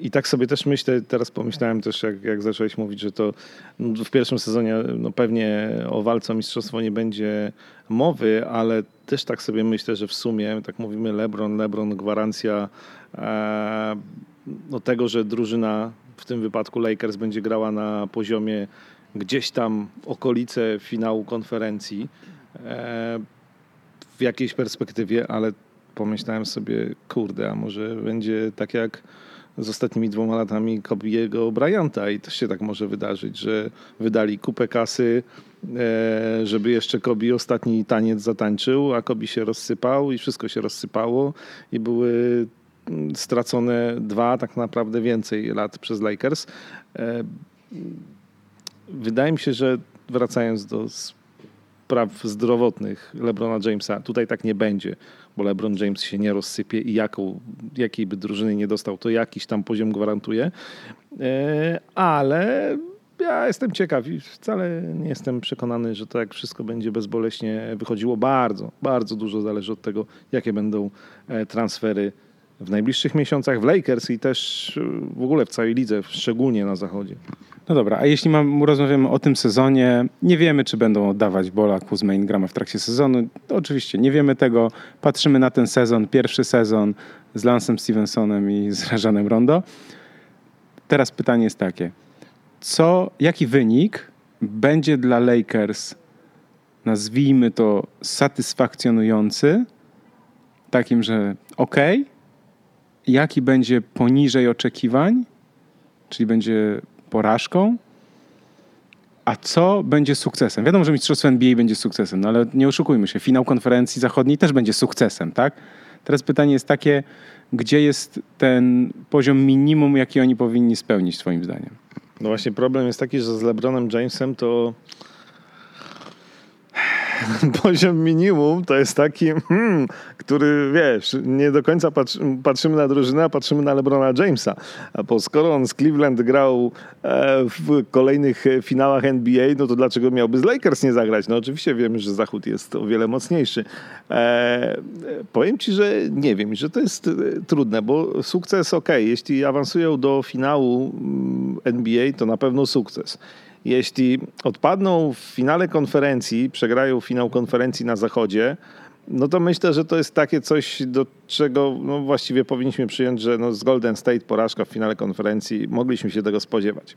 I tak sobie też myślę, teraz pomyślałem też, jak, jak zacząłeś mówić, że to w pierwszym sezonie no pewnie o walce o mistrzostwo nie będzie mowy, ale też tak sobie myślę, że w sumie, tak mówimy LeBron, LeBron, gwarancja e, no tego, że drużyna w tym wypadku Lakers będzie grała na poziomie gdzieś tam okolice finału konferencji e, w jakiejś perspektywie, ale pomyślałem sobie, kurde, a może będzie tak jak z ostatnimi dwoma latami Kobiego Bryanta i to się tak może wydarzyć, że wydali kupę kasy, e, żeby jeszcze Kobi ostatni taniec zatańczył, a Kobi się rozsypał i wszystko się rozsypało i były stracone dwa, tak naprawdę więcej lat przez Lakers. E, wydaje mi się, że wracając do spraw zdrowotnych LeBrona Jamesa, tutaj tak nie będzie, bo LeBron James się nie rozsypie i jaką, jakiej by drużyny nie dostał, to jakiś tam poziom gwarantuje. E, ale ja jestem ciekaw i wcale nie jestem przekonany, że to jak wszystko będzie bezboleśnie wychodziło. Bardzo, bardzo dużo zależy od tego, jakie będą e, transfery w najbliższych miesiącach w Lakers i też y, w ogóle w całej lidze, szczególnie na zachodzie. No dobra, a jeśli mam, rozmawiamy o tym sezonie, nie wiemy, czy będą oddawać Bola, Kuzma Ingrama w trakcie sezonu. To oczywiście nie wiemy tego. Patrzymy na ten sezon, pierwszy sezon z Lansem Stevensonem i z Rajanem Rondo. Teraz pytanie jest takie. Co, jaki wynik będzie dla Lakers, nazwijmy to satysfakcjonujący, takim, że ok, jaki będzie poniżej oczekiwań, czyli będzie porażką, a co będzie sukcesem? Wiadomo, że Mistrzostwo NBA będzie sukcesem, no ale nie oszukujmy się, finał konferencji zachodniej też będzie sukcesem, tak? Teraz pytanie jest takie, gdzie jest ten poziom minimum, jaki oni powinni spełnić, Twoim zdaniem? No właśnie, problem jest taki, że z LeBronem Jamesem to poziom minimum to jest taki, hmm, który wiesz, nie do końca patrzymy na drużynę, a patrzymy na LeBrona Jamesa. Bo skoro on z Cleveland grał e, w kolejnych finałach NBA, no to dlaczego miałby z Lakers nie zagrać? No oczywiście wiemy, że Zachód jest o wiele mocniejszy. E, powiem ci, że nie wiem, że to jest e, trudne, bo sukces ok, jeśli awansują do finału mm, NBA, to na pewno sukces jeśli odpadną w finale konferencji, przegrają finał konferencji na zachodzie, no to myślę, że to jest takie coś, do czego no właściwie powinniśmy przyjąć, że no z Golden State porażka w finale konferencji, mogliśmy się tego spodziewać.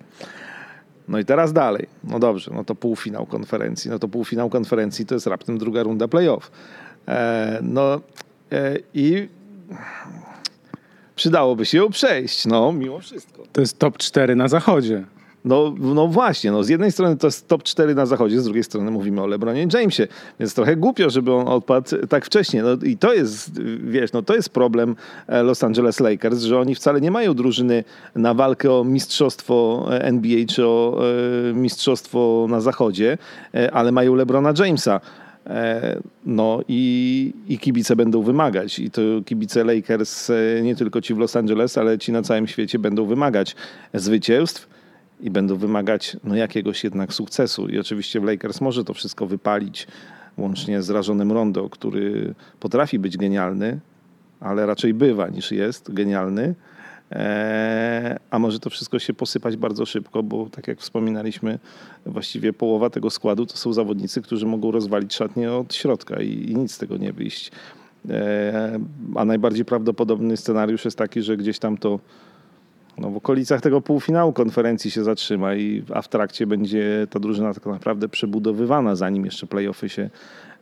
No i teraz dalej. No dobrze, no to półfinał konferencji. No to półfinał konferencji to jest raptem druga runda playoff. E, no e, i przydałoby się ją przejść, no mimo wszystko. To jest top 4 na zachodzie. No, no właśnie, no z jednej strony to jest top 4 na zachodzie, z drugiej strony mówimy o LeBronie Jamesie, więc trochę głupio, żeby on odpadł tak wcześnie. No i to jest, wiesz, no to jest problem e, Los Angeles Lakers, że oni wcale nie mają drużyny na walkę o mistrzostwo e, NBA czy o e, mistrzostwo na zachodzie, ale mają LeBrona Jamesa. No i, i kibice będą wymagać. I to kibice Lakers, nie tylko ci w Los Angeles, ale ci na całym świecie będą wymagać zwycięstw i będą wymagać no, jakiegoś jednak sukcesu. I oczywiście w Lakers może to wszystko wypalić, łącznie z Rażonem Rondo, który potrafi być genialny, ale raczej bywa niż jest genialny. Eee, a może to wszystko się posypać bardzo szybko, bo tak jak wspominaliśmy, właściwie połowa tego składu to są zawodnicy, którzy mogą rozwalić szatnię od środka i, i nic z tego nie wyjść. Eee, a najbardziej prawdopodobny scenariusz jest taki, że gdzieś tam to no, w okolicach tego półfinału konferencji się zatrzyma, i, a w trakcie będzie ta drużyna tak naprawdę przebudowywana, zanim jeszcze playoffy się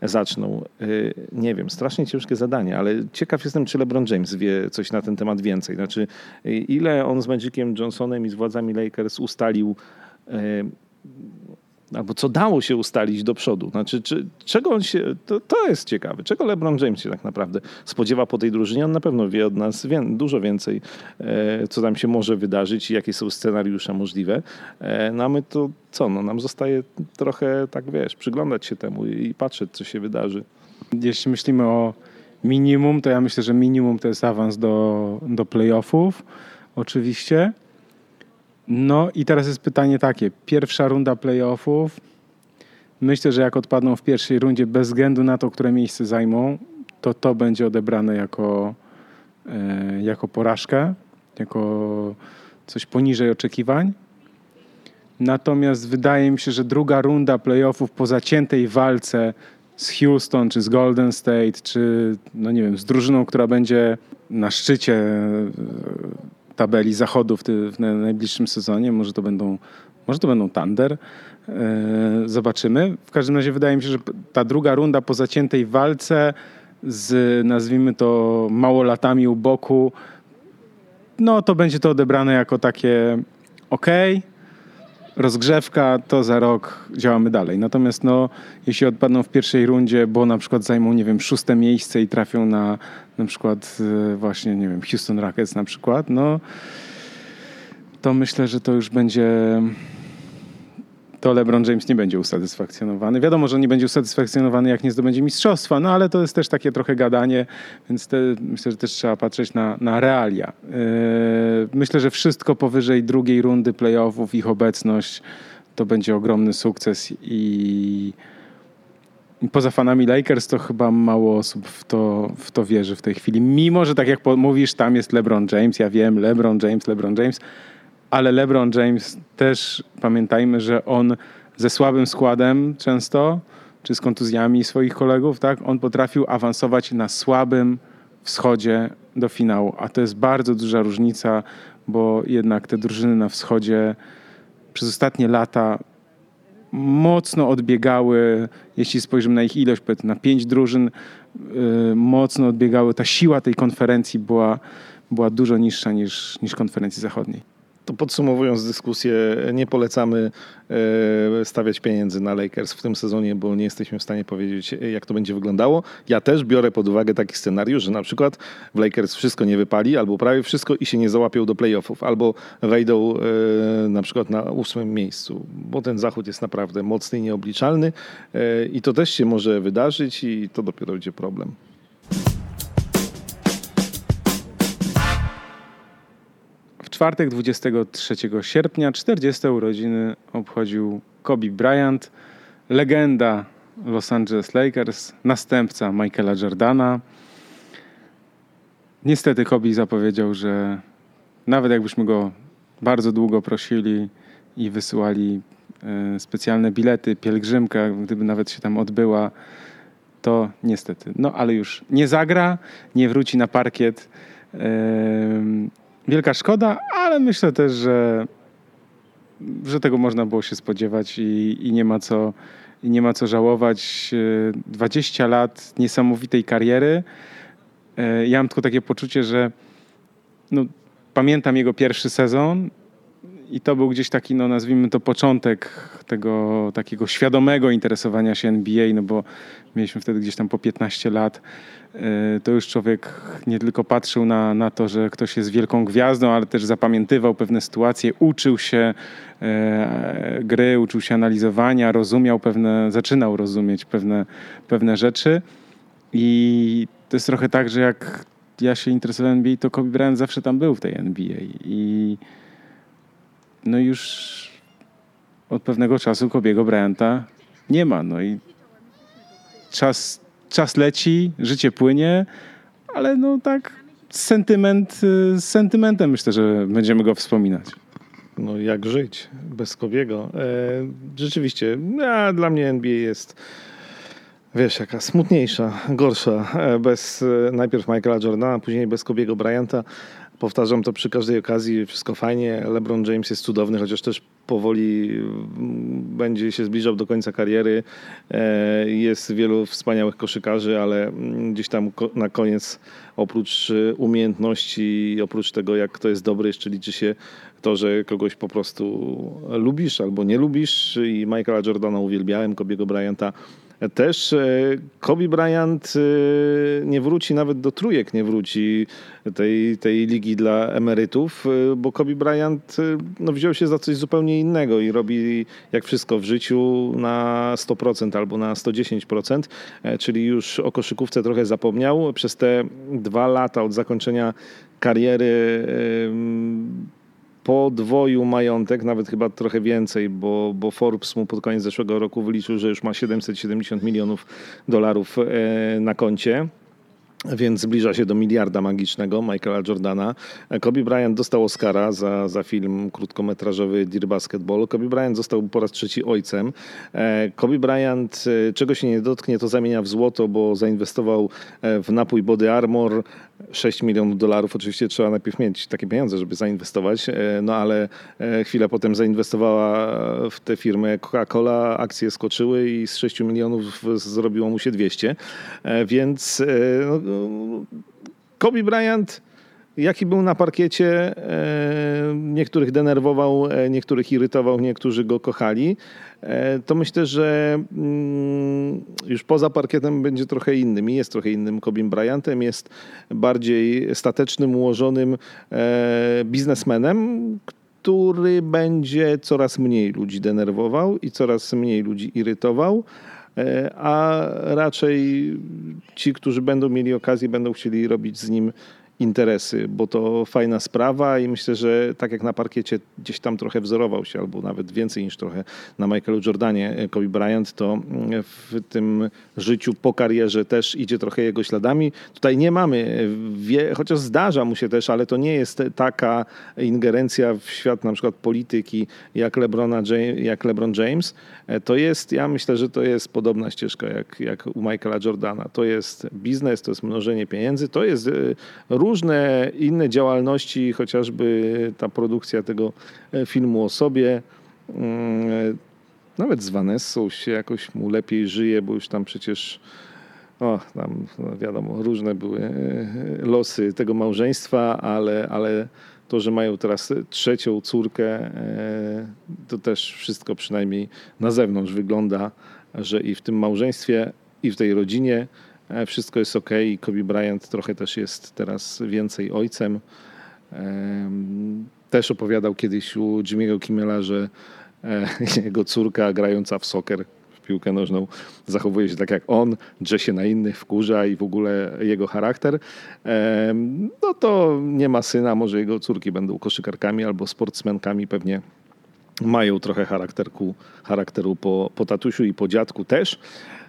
zaczną. Y, nie wiem, strasznie ciężkie zadanie, ale ciekaw jestem, czy LeBron James wie coś na ten temat więcej. Znaczy, y, ile on z Magiciem Johnsonem i z władzami Lakers ustalił y, albo co dało się ustalić do przodu. Znaczy, czy, czego on się, to, to jest ciekawe, czego LeBron James się tak naprawdę spodziewa po tej drużynie. On na pewno wie od nas wie, dużo więcej, e, co tam się może wydarzyć i jakie są scenariusze możliwe. E, no a my to co, no nam zostaje trochę, tak wiesz, przyglądać się temu i patrzeć, co się wydarzy. Jeśli myślimy o minimum, to ja myślę, że minimum to jest awans do, do playoffów, oczywiście. No i teraz jest pytanie takie. Pierwsza runda playoffów. Myślę, że jak odpadną w pierwszej rundzie, bez względu na to, które miejsce zajmą, to to będzie odebrane jako, e, jako porażkę, jako coś poniżej oczekiwań. Natomiast wydaje mi się, że druga runda playoffów po zaciętej walce z Houston, czy z Golden State, czy no nie wiem, z drużyną, która będzie na szczycie e, tabeli zachodu w, ty, w najbliższym sezonie, może to będą, może to będą Thunder, e, zobaczymy. W każdym razie wydaje mi się, że ta druga runda po zaciętej walce z nazwijmy to małolatami u boku, no to będzie to odebrane jako takie ok, rozgrzewka, to za rok działamy dalej. Natomiast no, jeśli odpadną w pierwszej rundzie, bo na przykład zajmą, nie wiem, szóste miejsce i trafią na na przykład e, właśnie, nie wiem, Houston Rockets na przykład, no to myślę, że to już będzie to LeBron James nie będzie usatysfakcjonowany. Wiadomo, że nie będzie usatysfakcjonowany, jak nie zdobędzie mistrzostwa, no ale to jest też takie trochę gadanie, więc te, myślę, że też trzeba patrzeć na, na realia. Yy, myślę, że wszystko powyżej drugiej rundy playoffów, ich obecność, to będzie ogromny sukces i poza fanami Lakers to chyba mało osób w to, w to wierzy w tej chwili. Mimo, że tak jak mówisz, tam jest LeBron James, ja wiem, LeBron James, LeBron James, ale LeBron James też pamiętajmy, że on ze słabym składem często, czy z kontuzjami swoich kolegów, tak, on potrafił awansować na słabym wschodzie do finału, a to jest bardzo duża różnica, bo jednak te drużyny na wschodzie przez ostatnie lata mocno odbiegały, jeśli spojrzymy na ich ilość, na pięć drużyn, yy, mocno odbiegały. Ta siła tej konferencji była, była dużo niższa niż, niż konferencji zachodniej. To podsumowując dyskusję, nie polecamy e, stawiać pieniędzy na Lakers w tym sezonie, bo nie jesteśmy w stanie powiedzieć, jak to będzie wyglądało. Ja też biorę pod uwagę taki scenariusz, że na przykład w Lakers wszystko nie wypali, albo prawie wszystko i się nie załapią do playoffów, albo wejdą e, na przykład na ósmym miejscu, bo ten zachód jest naprawdę mocny i nieobliczalny e, i to też się może wydarzyć i to dopiero będzie problem. Czwartek 23 sierpnia 40 urodziny obchodził Kobe Bryant, legenda Los Angeles Lakers, następca Michaela Jordana. Niestety Kobe zapowiedział, że nawet jakbyśmy go bardzo długo prosili i wysyłali e, specjalne bilety, pielgrzymkę, gdyby nawet się tam odbyła, to niestety. No ale już nie zagra, nie wróci na parkiet wielka szkoda, ale myślę też, że, że tego można było się spodziewać i, i nie ma co i nie ma co żałować. 20 lat niesamowitej kariery. E, ja mam tylko takie poczucie, że no, pamiętam jego pierwszy sezon i to był gdzieś taki, no nazwijmy to początek tego takiego świadomego interesowania się NBA, no bo mieliśmy wtedy gdzieś tam po 15 lat. E, to już człowiek nie tylko patrzył na, na to, że ktoś jest wielką gwiazdą, ale też zapamiętywał pewne sytuacje, uczył się e, gry, uczył się analizowania, rozumiał pewne, zaczynał rozumieć pewne, pewne rzeczy. I to jest trochę tak, że jak ja się interesowałem NBA, to Kobe Bryant zawsze tam był w tej NBA. I no już od pewnego czasu Kobiego Bryanta nie ma. No i czas czas leci, życie płynie, ale no tak sentyment, z sentymentem myślę, że będziemy go wspominać. No jak żyć bez Kobiego? E, rzeczywiście, a dla mnie NBA jest wiesz, jaka smutniejsza, gorsza. E, bez e, najpierw Michaela Jordana, później bez Kobiego Bryanta. Powtarzam to przy każdej okazji, wszystko fajnie. LeBron James jest cudowny, chociaż też powoli mm, będzie się zbliżał do końca kariery. E, jest wielu wspaniałych koszykarzy, ale mm, gdzieś tam na koniec oprócz e, umiejętności, oprócz tego jak kto jest dobry, jeszcze liczy się to, że kogoś po prostu lubisz albo nie lubisz i Michaela Jordana uwielbiałem, Kobiego Bryanta też e, Kobe Bryant e, nie wróci, nawet do trójek nie wróci tej, tej ligi dla emerytów, e, bo Kobe Bryant no, wziął się za coś zupełnie innego i robi jak wszystko w życiu na 100% albo na 110%, czyli już o koszykówce trochę zapomniał. Przez te dwa lata od zakończenia kariery podwoił majątek, nawet chyba trochę więcej, bo, bo Forbes mu pod koniec zeszłego roku wyliczył, że już ma 770 milionów dolarów e, na koncie więc zbliża się do miliarda magicznego Michaela Jordana. Kobe Bryant dostał Oscara za, za film krótkometrażowy Dear Basketball. Kobe Bryant został po raz trzeci ojcem. E, Kobe Bryant, e, czego się nie dotknie, to zamienia w złoto, bo zainwestował w napój Body Armor, 6 milionów dolarów. Oczywiście trzeba najpierw mieć takie pieniądze, żeby zainwestować, no ale chwilę potem zainwestowała w tę firmę Coca-Cola, akcje skoczyły i z 6 milionów zrobiło mu się 200. Więc no, Kobe Bryant, jaki był na parkiecie, e, niektórych denerwował, e, niektórych irytował, niektórzy go kochali. E, to myślę, że mm, już poza parkietem będzie trochę innym i jest trochę innym Kobe Bryantem. Jest bardziej statecznym, ułożonym biznesmenem, który będzie coraz mniej ludzi denerwował i coraz mniej ludzi irytował. E, a raczej ci, którzy będą mieli okazję, będą chcieli robić z nim interesy, bo to fajna sprawa i myślę, że tak jak na parkiecie gdzieś tam trochę wzorował się, albo nawet więcej niż trochę na Michaelu Jordanie e, Kobe Bryant, to mm, w tym życiu po karierze też idzie trochę jego śladami. Tutaj nie mamy, wie, chociaż zdarza mu się też, ale to nie jest taka ingerencja w świat na przykład polityki jak, Lebrona, jak LeBron James. E, to jest, ja myślę, że to jest podobna ścieżka jak, jak u Michaela Jordana. To jest biznes, to jest mnożenie pieniędzy, to jest różne różne inne działalności, chociażby ta produkcja tego e, filmu o sobie. Mm, nawet z Vanessą się jakoś mu lepiej żyje, bo już tam przecież o, tam no wiadomo, różne były e, losy tego małżeństwa, ale, ale to, że mają teraz trzecią córkę, e, to też wszystko przynajmniej na zewnątrz wygląda, że i w tym małżeństwie, i w tej rodzinie E, wszystko jest ok i Kobe Bryant trochę też jest teraz więcej ojcem. Też opowiadał kiedyś u Jimmy'ego Kimmela, że e, jego córka grająca w soccer, piłkę nożną, zachowuje się tak jak on, drze się na innych, wkurza i w ogóle jego charakter. No to nie ma syna, może jego córki będą koszykarkami albo sportsmenkami pewnie mają trochę charakterku, charakteru po, po tatusiu i po dziadku też.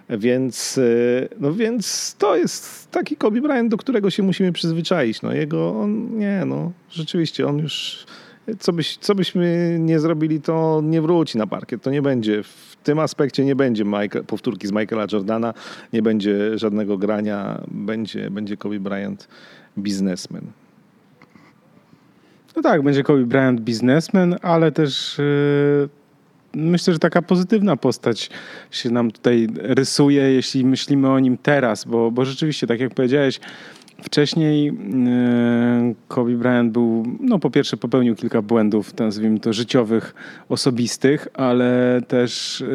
Więc, e, no więc to jest taki Kobe Bryant, do którego się musimy przyzwyczaić. No jego, on, nie no, rzeczywiście on już, co, byś, co byśmy nie zrobili, to nie wróci na parkiet. To nie będzie, w tym aspekcie nie będzie Michael, powtórki z Michaela Jordana, nie będzie żadnego grania, będzie, będzie Kobe Bryant biznesmen. No tak, będzie Kobe Bryant biznesmen, ale też... Yy myślę, że taka pozytywna postać się nam tutaj rysuje, jeśli myślimy o nim teraz, bo, bo rzeczywiście, tak jak powiedziałeś, Wcześniej e, Kobe Bryant był, no po pierwsze popełnił kilka błędów, nazwijmy to życiowych, osobistych, ale też e,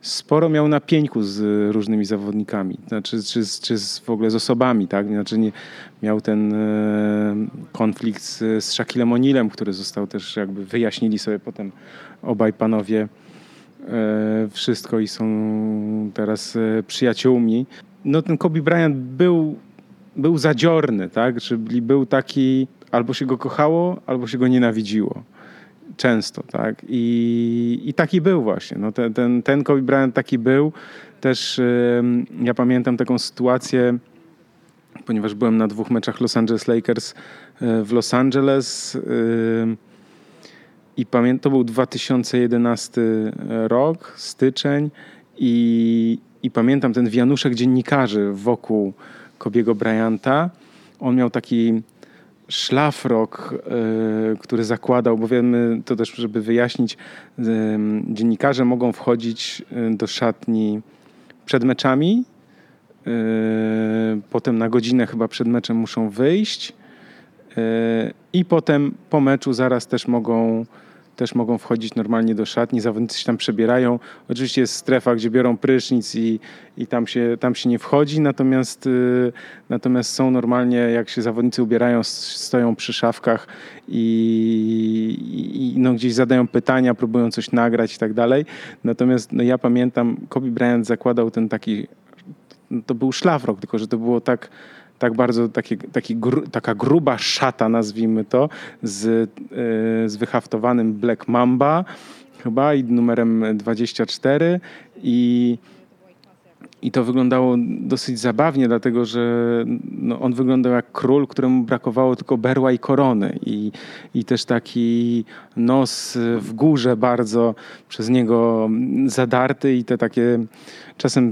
sporo miał na pieńku z różnymi zawodnikami, znaczy, czy, czy z, w ogóle z osobami, tak? Znaczy nie, miał ten e, konflikt z, z Shaquillem O'Nealem, który został też jakby wyjaśnili sobie potem obaj panowie wszystko i są teraz przyjaciółmi. No ten Kobe Bryant był był zadziorny, tak? Czyli był taki, albo się go kochało, albo się go nienawidziło. Często, tak? I, i taki był właśnie. No ten, ten, ten Kobe Bryant taki był. Też yy, ja pamiętam taką sytuację, ponieważ byłem na dwóch meczach Los Angeles Lakers yy, w Los Angeles yy, i pamiętam, to był 2011 rok, styczeń i, i pamiętam ten wianuszek dziennikarzy wokół Kobiego Bryanta. On miał taki szlafrok, y, który zakładał, bo wiemy to też, żeby wyjaśnić, dziennikarze mogą wchodzić y, do szatni przed meczami, potem na godzinę chyba przed meczem muszą wyjść i potem po meczu zaraz też mogą też mogą wchodzić normalnie do szatni, zawodnicy się tam przebierają. Oczywiście jest strefa, gdzie biorą prysznic i, i tam, się, tam się nie wchodzi, natomiast, y, natomiast są normalnie, jak się zawodnicy ubierają, stoją przy szafkach i, i no, gdzieś zadają pytania, próbują coś nagrać i tak dalej. Natomiast no, ja pamiętam, Kobe Bryant zakładał ten taki, to był szlafrok, tylko że to było tak tak bardzo taki gru, taka gruba szata, nazwijmy to, z, yy, z wyhaftowanym Black Mamba chyba i numerem 24 i i to wyglądało dosyć zabawnie, dlatego że no, on wyglądał jak król, któremu brakowało tylko berła i korony. I, I też taki nos w górze bardzo przez niego zadarty i te takie czasem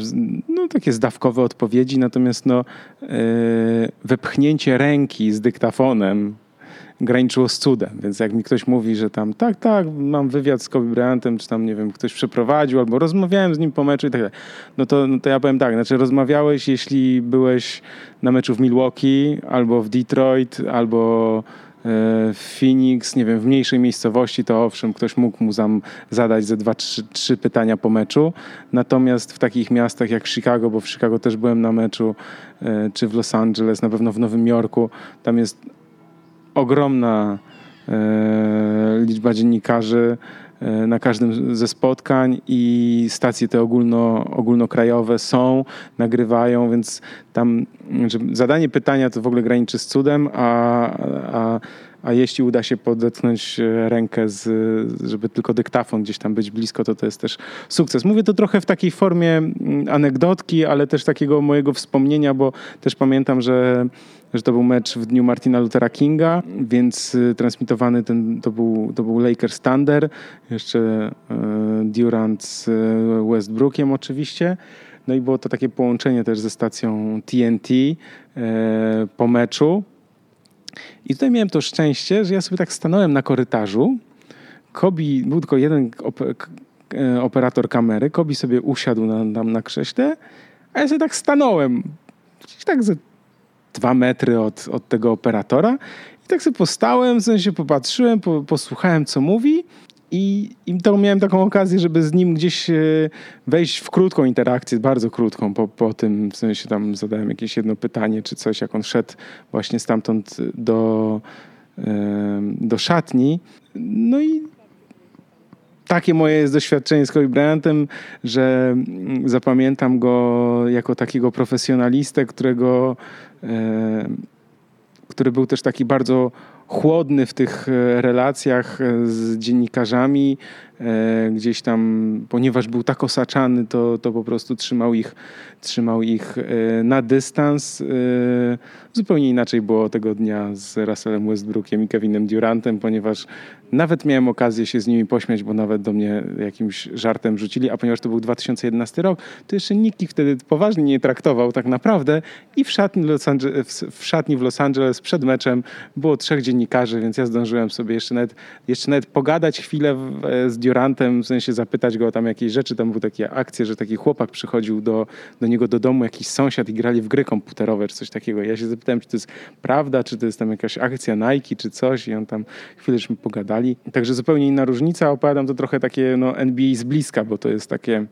no, takie zdawkowe odpowiedzi. Natomiast no, yy, wepchnięcie ręki z dyktafonem graniczyło z cudem. Więc jak mi ktoś mówi, że tam tak, tak, mam wywiad z Kobe Bryantem, czy tam, nie wiem, ktoś przeprowadził, albo rozmawiałem z nim po meczu i tak dalej, no to, no to ja powiem tak, znaczy rozmawiałeś, jeśli byłeś na meczu w Milwaukee, albo w Detroit, albo e, Phoenix, nie wiem, w mniejszej miejscowości, to owszem, ktoś mógł mu tam zadać ze dwa, trzy, trzy pytania po meczu. Natomiast w takich miastach jak Chicago, bo w Chicago też byłem na meczu, e, czy w Los Angeles, na pewno w Nowym Jorku, tam jest ogromna e, liczba dziennikarzy e, na każdym ze spotkań i stacje te ogólno, ogólnokrajowe są, nagrywają, więc tam zadanie pytania to w ogóle graniczy z cudem, a, a, a jeśli uda się podetchnąć rękę, z, żeby tylko dyktafon gdzieś tam być blisko, to to jest też sukces. Mówię to trochę w takiej formie mm, anegdotki, ale też takiego mojego wspomnienia, bo też pamiętam, że że to był mecz w dniu Martina Luthera Kinga, więc y, transmitowany ten, to, był, to był Lakers Thunder, jeszcze y, Durant z y, Westbrookiem oczywiście. No i było to takie połączenie też ze stacją TNT po meczu. I tutaj miałem to szczęście, że ja sobie tak stanąłem na korytarzu. Kobi, był tylko jeden operator kamery. Kobi sobie usiadł na, tam na krześle, a ja sobie tak stanąłem. Tak ze dwa metry od, od tego operatora. I tak sobie postałem, w sensie popatrzyłem, po, posłuchałem, co mówi. I, I to miałem taką okazję, żeby z nim gdzieś e, wejść w krótką interakcję, bardzo krótką. Po, po tym w sensie tam zadałem jakieś jedno pytanie czy coś, jak on szedł właśnie stamtąd do, do szatni. No i takie moje jest doświadczenie z Kobe Bryantem, że mm, zapamiętam go jako takiego profesjonalistę, którego, e, który był też taki bardzo chłodny w tych e, relacjach e, z dziennikarzami, gdzieś tam, ponieważ był tak osaczany, to, to po prostu trzymał ich, trzymał ich na dystans. Zupełnie inaczej było tego dnia z Russellem Westbrookiem i Kevinem Durantem, ponieważ nawet miałem okazję się z nimi pośmiać, bo nawet do mnie jakimś żartem rzucili, a ponieważ to był 2011 rok, to jeszcze nikt ich wtedy poważnie nie traktował tak naprawdę i w szatni, Los Angeles, w szatni w Los Angeles przed meczem było trzech dziennikarzy, więc ja zdążyłem sobie jeszcze nawet, jeszcze nawet pogadać chwilę z Durantem, w sensie zapytać go o tam jakieś rzeczy. Tam były takie akcje, że taki chłopak przychodził do, do niego do domu, jakiś sąsiad i grali w gry komputerowe czy coś takiego. Ja się zapytałem, czy to jest prawda, czy to jest tam jakaś akcja Nike czy coś i on tam chwilę pogadali Także zupełnie inna różnica. Opowiadam to trochę takie no, NBA z bliska, bo to jest takie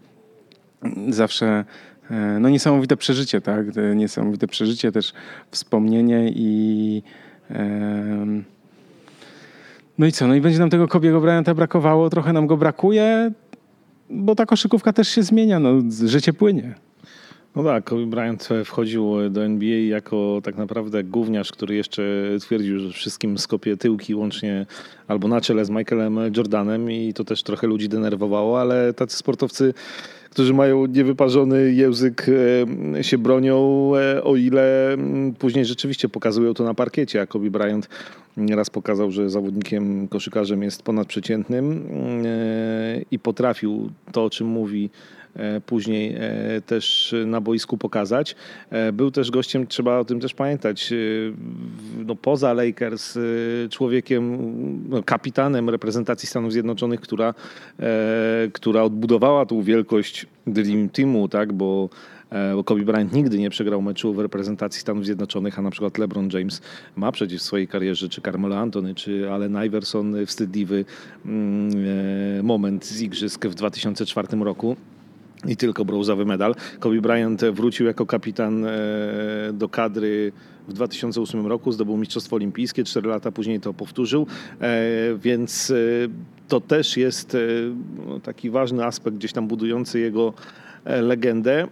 zawsze e, no, niesamowite przeżycie, tak? Niesamowite przeżycie, też wspomnienie i no i co? No i będzie nam tego Kobiego Bryanta brakowało, trochę nam go brakuje, bo ta koszykówka też się zmienia, no, życie płynie. No tak, Kobe Bryant wchodził do NBA jako tak naprawdę gówniarz, który jeszcze twierdził, że wszystkim skopie tyłki łącznie albo na czele z Michaelem Jordanem i to też trochę ludzi denerwowało, ale tacy sportowcy którzy mają niewyparzony język, się bronią, e, o ile mm, później rzeczywiście pokazują to na parkiecie. A Kobe Bryant raz pokazał, że zawodnikiem, koszykarzem jest ponadprzeciętnym e, i potrafił to, o czym mówi, E, później e, też na boisku pokazać. Był też gościem, trzeba o tym też pamiętać, no poza Lakers, człowiekiem, no kapitanem reprezentacji Stanów Zjednoczonych, która, która odbudowała tą wielkość Dream Teamu, tak, bo bo Kobe Bryant nigdy nie przegrał meczu w reprezentacji Stanów Zjednoczonych, a na przykład LeBron James ma przecież w swojej karierze, czy Carmelo Anthony, czy Allen Iverson wstydliwy mm, moment z igrzysk w 2004 roku i tylko brązowy medal. Kobe Bryant wrócił jako kapitan e, do kadry w 2008 roku, zdobył Mistrzostwo Olimpijskie, cztery lata później to powtórzył, e, więc e, to też jest no, taki ważny aspekt gdzieś tam budujący jego legendę.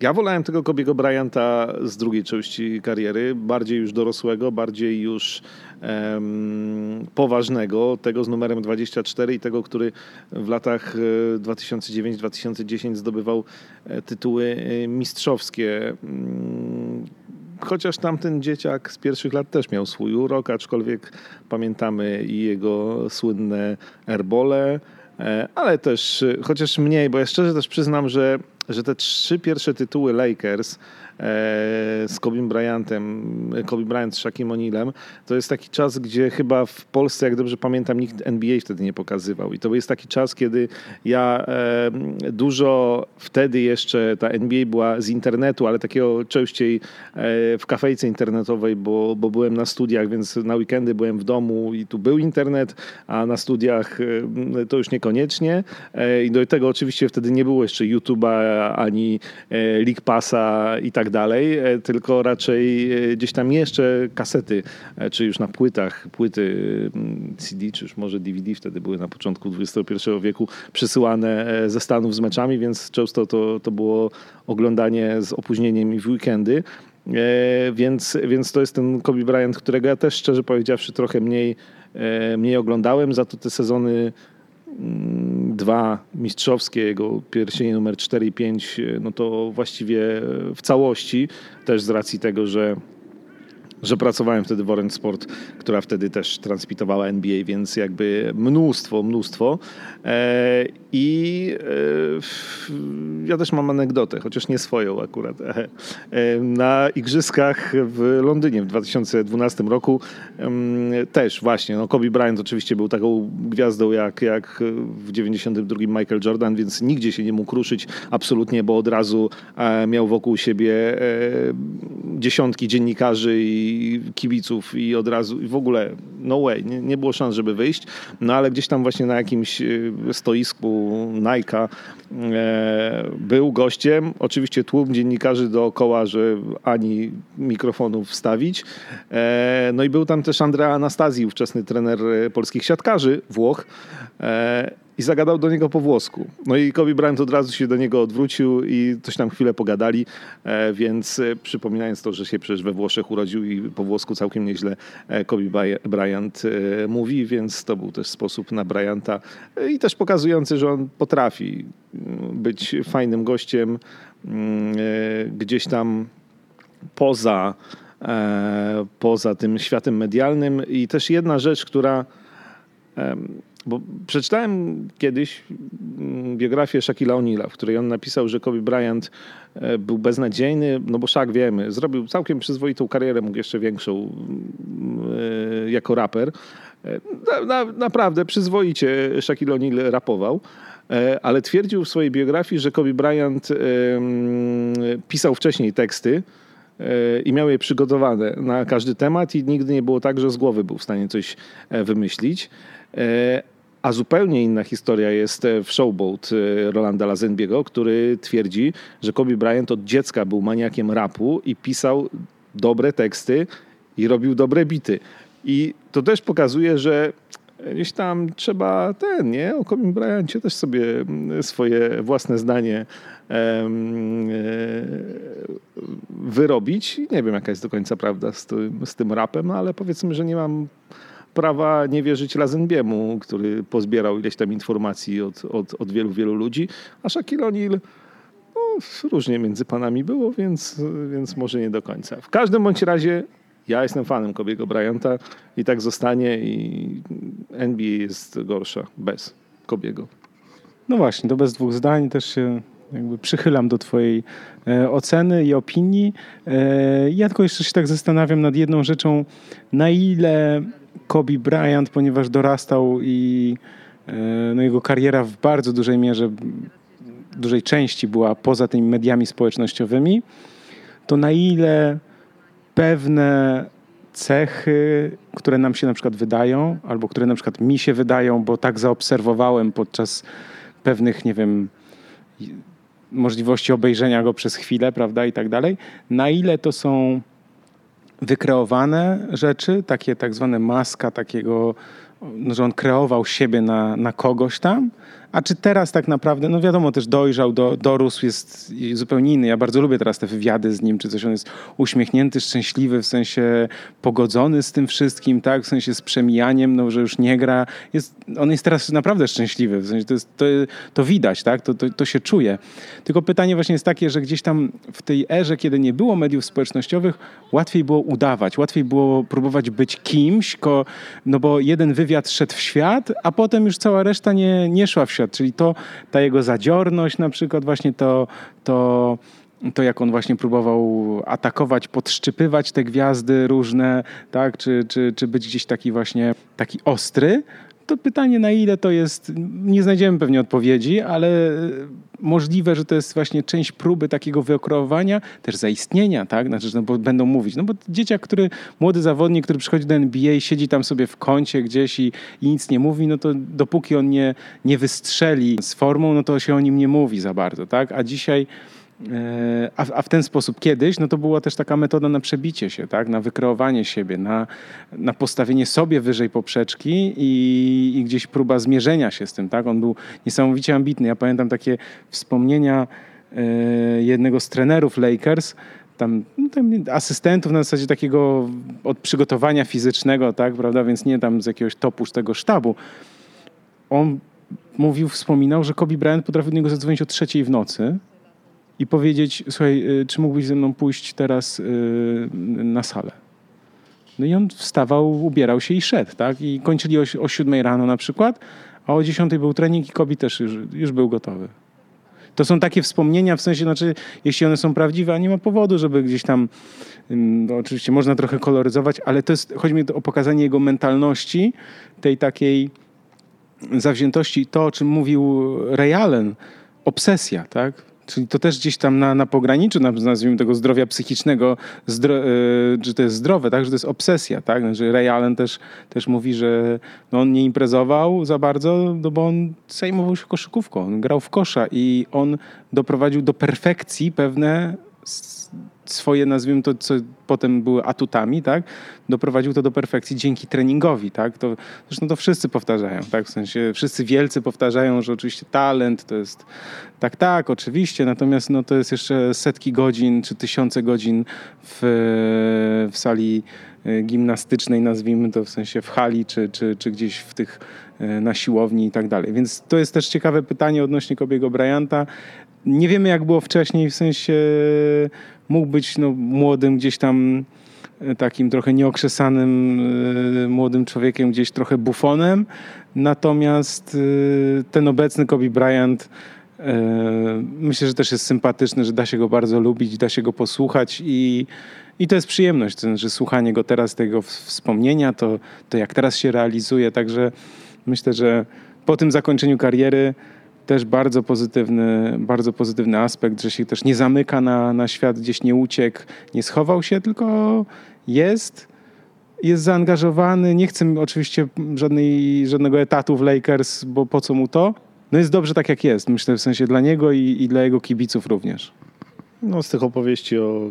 Ja wolałem tego Kobiego Bryanta z drugiej części kariery, bardziej już dorosłego, bardziej już um, poważnego, tego z numerem 24 i tego, który w latach 2009-2010 zdobywał tytuły mistrzowskie mm, chociaż tamten dzieciak z pierwszych lat też miał swój urok, aczkolwiek pamiętamy i jego słynne erbole, e, ale też chociaż mniej, bo ja szczerze też przyznam, że, że te trzy pierwsze tytuły Lakers E, z Kobe Bryantem, Kobe Bryant z Shaquem O'Nealem, to jest taki czas, gdzie chyba w Polsce, jak dobrze pamiętam, nikt NBA wtedy nie pokazywał. I to jest taki czas, kiedy ja e, dużo wtedy jeszcze ta NBA była z internetu, ale takiego częściej e, w kafejce internetowej, bo, bo byłem na studiach, więc na weekendy byłem w domu i tu był internet, a na studiach to już niekoniecznie. I do tego oczywiście wtedy nie było jeszcze YouTube'a ani League Passa i tak dalej, e, tylko raczej e, gdzieś tam jeszcze kasety, e, czy już na płytach, płyty mm, CD, czy już może DVD wtedy były na początku XXI wieku przysyłane ze Stanów z meczami, więc często to, to było oglądanie z opóźnieniem i w weekendy. Więc, więc to jest ten Kobe Bryant, którego ja też szczerze powiedziawszy trochę mniej, mniej oglądałem, za to te sezony dwa mistrzowskie, jego pierścienie numer 4 i 5, no to właściwie w całości, też z racji tego, że że pracowałem wtedy w Orange Sport, która wtedy też transmitowała NBA, więc jakby mnóstwo, mnóstwo. E, I e, ja też mam anegdotę, chociaż nie swoją akurat. E, na igrzyskach w Londynie w 2012 roku też właśnie, no Kobe Bryant oczywiście był taką gwiazdą jak, jak w 92 Michael Jordan, więc nigdzie się nie mógł ruszyć absolutnie, bo od razu miał wokół siebie dziesiątki dziennikarzy i kibiców i od razu i w ogóle no way, nie, nie było szans, żeby wyjść. No ale gdzieś tam właśnie na jakimś stoisku Nike'a e, był gościem. Oczywiście tłum dziennikarzy dookoła, że ani mikrofonów wstawić. E, no i był tam też Andrea Anastazji, ówczesny trener polskich siatkarzy, Włoch. I zagadał do niego po włosku. No i Kobe Bryant od razu się do niego odwrócił i coś tam chwilę pogadali, e, więc e, przypominając to, że się przecież we Włoszech urodził i po włosku całkiem nieźle e, Kobe Bryant mówi, więc to był też sposób na Bryanta i też pokazujący, że on potrafi być fajnym gościem gdzieś tam poza, poza tym światem medialnym i też jedna rzecz, która bo przeczytałem kiedyś mm, biografię Shaquilla O'Neal'a, w której on napisał, że Kobe Bryant e, był beznadziejny, no bo Shaq wiemy, zrobił całkiem przyzwoitą karierę, mógł jeszcze większą mm, e, jako raper. E, na, na, naprawdę przyzwoicie Shaquille O'Neal rapował, ale twierdził w swojej biografii, że Kobe Bryant pisał wcześniej teksty, i miał je przygotowane na każdy temat i nigdy nie było tak, że z głowy był w stanie coś wymyślić. A zupełnie inna historia jest e, w Showboat e, Rolanda Lazenbiego, który twierdzi, że Kobe Bryant od dziecka był maniakiem rapu i pisał dobre teksty i robił dobre bity. I to też pokazuje, że gdzieś tam trzeba ten, nie? O Kobe Bryancie też sobie mm, swoje własne zdanie e, wyrobić. Nie wiem, jaka jest do końca prawda z tym, z tym rapem, ale powiedzmy, że nie mam prawa nie wierzyć Lazenbiemu, który pozbierał ileś tam informacji od, od, od wielu, wielu ludzi, a Shaquille O'Neal no, różnie między panami było, więc, więc może nie do końca. W każdym bądź razie ja jestem fanem Kobiego Bryanta i tak zostanie i NBA jest gorsza bez Kobiego. No właśnie, to bez dwóch zdań też się jakby przychylam do twojej e, oceny i opinii. E, ja tylko jeszcze się tak zastanawiam nad jedną rzeczą, na ile Kobe Bryant, ponieważ dorastał i e, no, jego kariera w bardzo dużej mierze, dużej części była poza tymi mediami społecznościowymi, to na ile pewne cechy, które nam się na przykład wydają, albo które na przykład mi się wydają, bo tak zaobserwowałem podczas pewnych, nie wiem, możliwości obejrzenia go przez chwilę, prawda, i tak dalej, na ile to są wykreowane rzeczy, takie tak zwane maska takiego, no, że on kreował siebie na, na kogoś tam, A czy teraz tak naprawdę, no wiadomo, też dojrzał, do, dorósł, jest zupełnie inny. Ja bardzo lubię teraz te wywiady z nim, czy coś. On jest uśmiechnięty, szczęśliwy, w sensie pogodzony z tym wszystkim, tak? W sensie z przemijaniem, no, że już nie gra. Jest, on jest teraz naprawdę szczęśliwy, w sensie to, jest, to, to widać, tak? To, to, to się czuje. Tylko pytanie właśnie jest takie, że gdzieś tam w tej erze, kiedy nie było mediów społecznościowych, łatwiej było udawać, łatwiej było próbować być kimś, ko, no bo jeden wywiad szedł w świat, a potem już cała reszta nie, nie szła w świat. Czyli to, ta jego zadziorność na przykład, właśnie to, to, to jak on właśnie próbował atakować, podszczypywać te gwiazdy różne, tak, czy, czy, czy być gdzieś taki właśnie taki ostry, to pytanie, na ile to jest, nie znajdziemy pewnie odpowiedzi, ale możliwe, że to jest właśnie część próby takiego wykreowania, też zaistnienia, tak? Znaczy, no bo będą mówić, no bo dzieciak, który, młody zawodnik, który przychodzi do NBA, siedzi tam sobie w kącie gdzieś i, i nic nie mówi, no to dopóki on nie, nie wystrzeli z formą, no to się o nim nie mówi za bardzo, tak? A dzisiaj E, a, a, w ten sposób kiedyś, no to była też taka metoda na przebicie się, tak? na wykreowanie siebie, na, na postawienie sobie wyżej poprzeczki i, i gdzieś próba zmierzenia się z tym. Tak? On był niesamowicie ambitny. Ja pamiętam takie wspomnienia e, jednego z trenerów Lakers, tam, no, tam, asystentów na zasadzie takiego od przygotowania fizycznego, tak, prawda, więc nie tam z jakiegoś topu z tego sztabu. On mówił, wspominał, że Kobe Bryant potrafił do niego zadzwonić o trzeciej w nocy i powiedzieć, słuchaj, y, czy mógłbyś ze mną pójść teraz y, na salę? No i on wstawał, ubierał się i szedł, tak? I kończyli o, o 7 rano na przykład, a o 10 był trening i Kobi też już, już był gotowy. To są takie wspomnienia, w sensie, znaczy, jeśli one są prawdziwe, a nie ma powodu, żeby gdzieś tam, no, oczywiście można trochę koloryzować, ale to jest, chodzi mi o pokazanie jego mentalności, tej takiej zawziętości, to o czym mówił Ray Allen, obsesja, tak? Czyli to też gdzieś tam na, na pograniczu, nazwijmy tego zdrowia psychicznego, zdro, yy, że to jest zdrowe, tak? że to jest obsesja. Tak? Znaczy Ray Allen też, też mówi, że no on nie imprezował za bardzo, no bo on zajmował się koszykówką, on grał w kosza i on doprowadził do perfekcji pewne swoje, nazwijmy to, co potem były atutami, tak, doprowadził to do perfekcji dzięki treningowi, tak, to, zresztą to wszyscy powtarzają, tak, w sensie wszyscy wielcy powtarzają, że oczywiście talent to jest, tak, tak, oczywiście, natomiast no, to jest jeszcze setki godzin, czy tysiące godzin w, w sali e, gimnastycznej, nazwijmy to w sensie w hali, czy, czy, czy gdzieś w tych e, na siłowni i tak dalej. Więc to jest też ciekawe pytanie odnośnie Kobiego Bryanta. Nie wiemy, jak było wcześniej, w sensie mógł być no, młodym gdzieś tam e, takim trochę nieokrzesanym e, młodym człowiekiem, gdzieś trochę bufonem. Natomiast e, ten obecny Kobe Bryant myślę, że też jest sympatyczny, że da się go bardzo lubić, da się go posłuchać i, i to jest przyjemność, znaczy słuchanie go teraz, tego wspomnienia, to, to jak teraz się realizuje. Także myślę, że po tym zakończeniu kariery też bardzo pozytywny, bardzo pozytywny aspekt, że się też nie zamyka na, na świat, gdzieś nie uciekł, nie schował się, tylko jest, jest zaangażowany. Nie chcę oczywiście żadnej, żadnego etatu w Lakers, bo po co mu to? No jest dobrze tak, jak jest. Myślę w sensie dla niego i, i dla jego kibiców również. No z tych opowieści o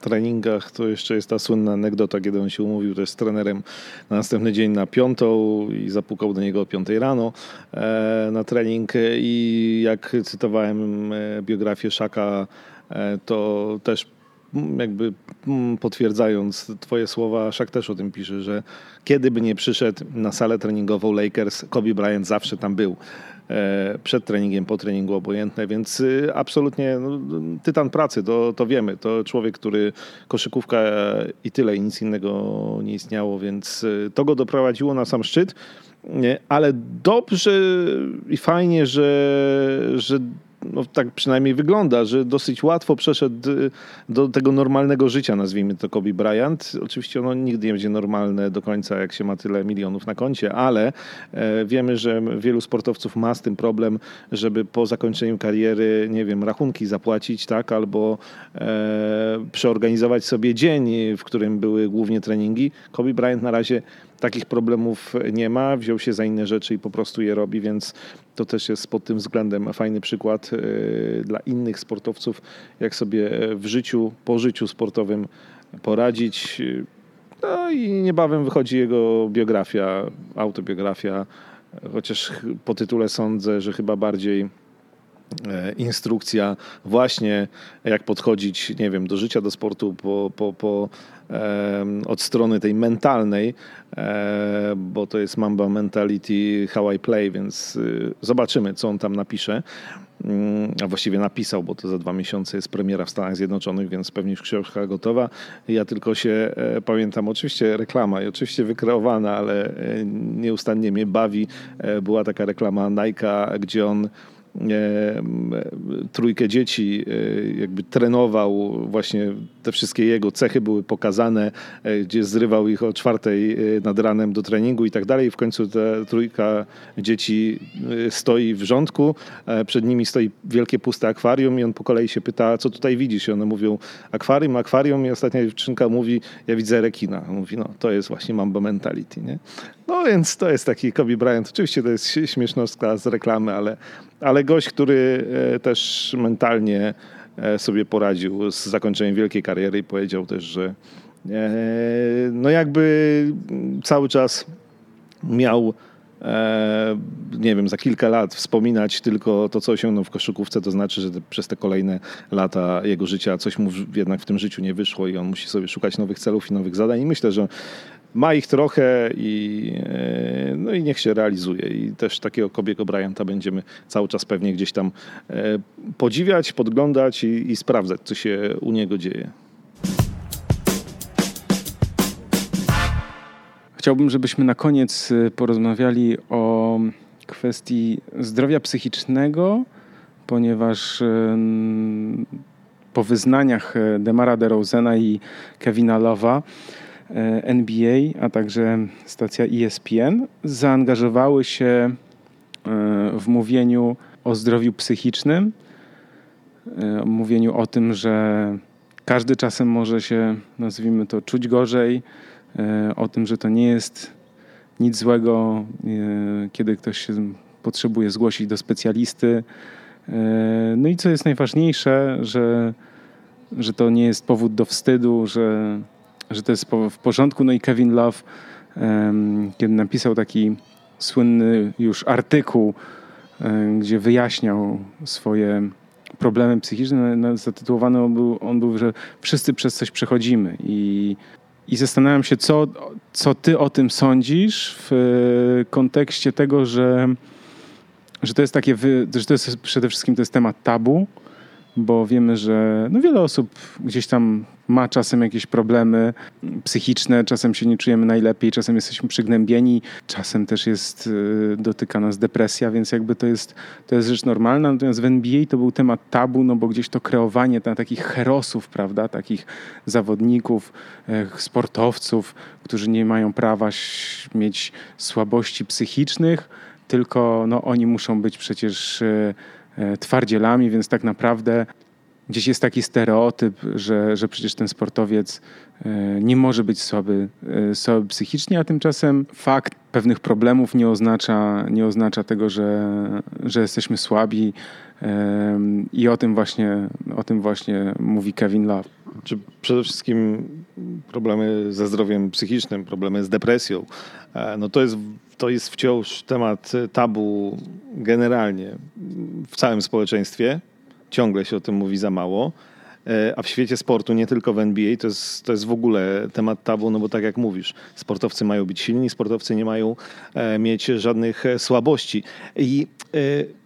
treningach to jeszcze jest ta słynna anegdota, kiedy on się umówił też z trenerem na następny dzień na piątą i zapukał do niego o piątej rano e, na trening i jak cytowałem e, biografię Szaka, e, to też jakby potwierdzając twoje słowa, Szak też o tym pisze, że kiedy by nie przyszedł na salę treningową Lakers, Kobe Bryant zawsze tam był. E, przed treningiem, po treningu obojętne, więc y, absolutnie no, tytan pracy, to, to wiemy. To człowiek, który koszykówka i tyle, i nic innego nie istniało, więc y, to go doprowadziło na sam szczyt. Ale dobrze i fajnie, że, że no tak przynajmniej wygląda, że dosyć łatwo przeszedł y, do tego normalnego życia, nazwijmy to Kobe Bryant. Oczywiście ono nigdy nie będzie normalne do końca, jak się ma tyle milionów na koncie, ale e, wiemy, że wielu sportowców ma z tym problem, żeby po zakończeniu kariery, nie wiem, rachunki zapłacić, tak, albo e, przeorganizować sobie dzień, w którym były głównie treningi. Kobe Bryant na razie takich problemów nie ma, wziął się za inne rzeczy i po prostu je robi, więc to też jest pod tym względem fajny przykład e, dla innych sportowców, jak sobie w życiu, po życiu sportowym poradzić. No i niebawem wychodzi jego biografia, autobiografia. chociaż po tytule sądzę, że chyba bardziej E, instrukcja właśnie jak podchodzić, nie wiem, do życia, do sportu po, po, po, od strony tej mentalnej, e, bo to jest Mamba Mentality How I Play, więc y, zobaczymy, co on tam napisze. Mm, a właściwie napisał, bo to za dwa miesiące jest premiera w Stanach Zjednoczonych, więc pewnie już książka gotowa. Ja tylko się e, pamiętam, oczywiście reklama i oczywiście wykreowana, ale nieustannie mnie bawi. Była taka reklama Nike, gdzie on E, trójkę dzieci e, jakby trenował, właśnie te wszystkie jego cechy były pokazane, e, gdzie zrywał ich o czwartej nad ranem do treningu i tak dalej. W końcu ta trójka dzieci stoi w rządku, przed nimi stoi wielkie puste akwarium i on po kolei się pyta, co tutaj widzisz? I one mówią akwarium, akwarium i ostatnia dziewczynka mówi, ja widzę rekina. On mówi, no to jest właśnie Mamba Mentality, nie? No więc to jest taki Kobe Bryant. Oczywiście to jest śmiesznostka z reklamy, ale, ale gość, który e, też mentalnie e, sobie poradził z zakończeniem wielkiej kariery i powiedział też, że e, no jakby cały czas miał nie wiem, za kilka lat wspominać tylko to, co osiągnął w koszykówce, to znaczy, że te, przez te kolejne lata jego życia coś mu jednak w tym życiu nie wyszło i on musi sobie szukać nowych celów i nowych zadań. I myślę, że ma ich trochę i, e, no i niech się realizuje. I też takiego Kobiego Bryanta będziemy cały czas pewnie gdzieś tam e, podziwiać, podglądać i, i sprawdzać, co się u niego dzieje. Chciałbym, żebyśmy na koniec e, porozmawiali o kwestii zdrowia psychicznego, ponieważ po wyznaniach Demara DeRozena i Kevina E, NBA, a także stacja ESPN zaangażowały się e, w mówieniu o zdrowiu psychicznym, e, mówieniu o tym, że każdy czasem może się, nazwijmy to, czuć gorzej, o tym, że to nie jest nic złego, kiedy ktoś się potrzebuje zgłosić do specjalisty. No i co jest najważniejsze, że, że to nie jest powód do wstydu, że że to jest w porządku. No i Kevin Love, kiedy napisał taki słynny już artykuł, gdzie wyjaśniał swoje problemy psychiczne, zatytułowany on był, on był, że wszyscy przez coś przechodzimy i, i zastanawiam się, co, co ty o tym sądzisz w kontekście tego, że, że to jest takie, że to jest przede wszystkim to jest temat tabu, bo wiemy, że no wiele osób gdzieś tam ma czasem jakieś problemy psychiczne, czasem się nie czujemy najlepiej, czasem jesteśmy przygnębieni, czasem też jest, y, dotyka nas depresja, więc jakby to jest, to jest rzecz normalna. Natomiast w NBA to był temat tabu, no bo gdzieś to kreowanie na takich herosów, prawda, takich zawodników, e, sportowców, którzy nie mają prawa mieć słabości psychicznych, tylko no, oni muszą być przecież e, twardzielami, więc tak naprawdę gdzieś jest taki stereotyp, że, że przecież ten sportowiec e, nie może być słaby, e, słaby psychicznie, a tymczasem fakt pewnych problemów nie oznacza, nie oznacza tego, że, że jesteśmy słabi e, i o tym właśnie, o tym właśnie mówi Kevin Love. Czy przede wszystkim problemy ze zdrowiem psychicznym, problemy z depresją, no to jest, to jest wciąż temat tabu generalnie w całym społeczeństwie ciągle się o tym mówi za mało. E, a w świecie sportu, nie tylko w NBA, to jest, to jest w ogóle temat tabu, no bo tak jak mówisz, sportowcy mają być silni, sportowcy nie mają e, mieć żadnych e, słabości. I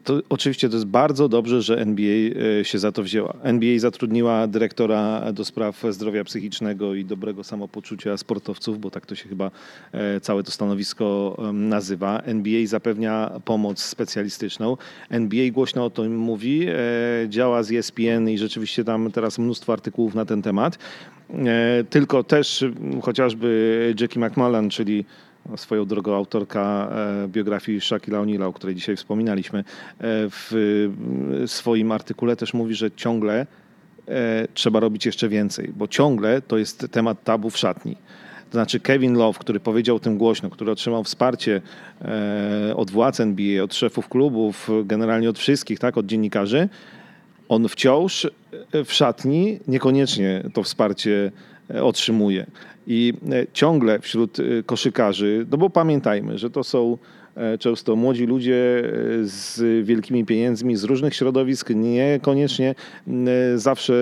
to oczywiście to jest bardzo dobrze, że NBA się za to wzięła. NBA zatrudniła dyrektora do spraw zdrowia psychicznego i dobrego samopoczucia sportowców, bo tak to się chyba całe to stanowisko nazywa. NBA zapewnia pomoc specjalistyczną. NBA głośno o tym mówi, działa z ESPN i rzeczywiście tam teraz mnóstwo artykułów na ten temat. E, tylko też chociażby Jackie McMullen, czyli swoją drogą autorka e, biografii Shaquille O'Neal'a, o której dzisiaj wspominaliśmy, e, w swoim artykule też mówi, że ciągle trzeba robić jeszcze więcej, bo ciągle to jest temat tabu w szatni. To znaczy Kevin Love, który powiedział tym głośno, który otrzymał wsparcie od władz NBA, od szefów klubów, generalnie od wszystkich, tak, od dziennikarzy, on wciąż e, w szatni niekoniecznie to wsparcie e, otrzymuje. I ciągle wśród koszykarzy, no bo pamiętajmy, że to są E, często młodzi ludzie e, z wielkimi pieniędzmi z różnych środowisk, niekoniecznie zawsze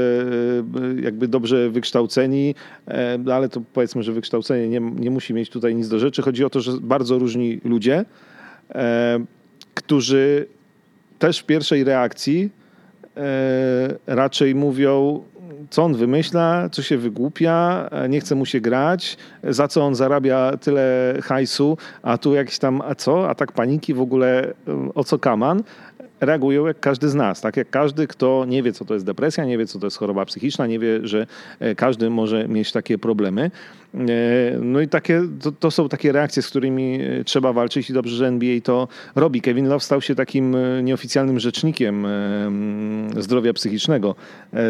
e, jakby dobrze wykształceni, ale to powiedzmy, że wykształcenie nie, nie musi mieć tutaj nic do rzeczy. Chodzi o to, że bardzo różni ludzie, którzy też w pierwszej reakcji raczej mówią, co on wymyśla, co się wygłupia, nie chce mu się grać, za co on zarabia tyle hajsu, a tu jakiś tam, a co, atak paniki w ogóle, o co kaman reagują jak każdy z nas, tak jak każdy, kto nie wie, co to jest depresja, nie wie, co to jest choroba psychiczna, nie wie, że e, każdy może mieć takie problemy. E, no i takie, to, to, są takie reakcje, z którymi e, trzeba walczyć i dobrze, że NBA to robi. Kevin Love stał się takim nieoficjalnym rzecznikiem zdrowia psychicznego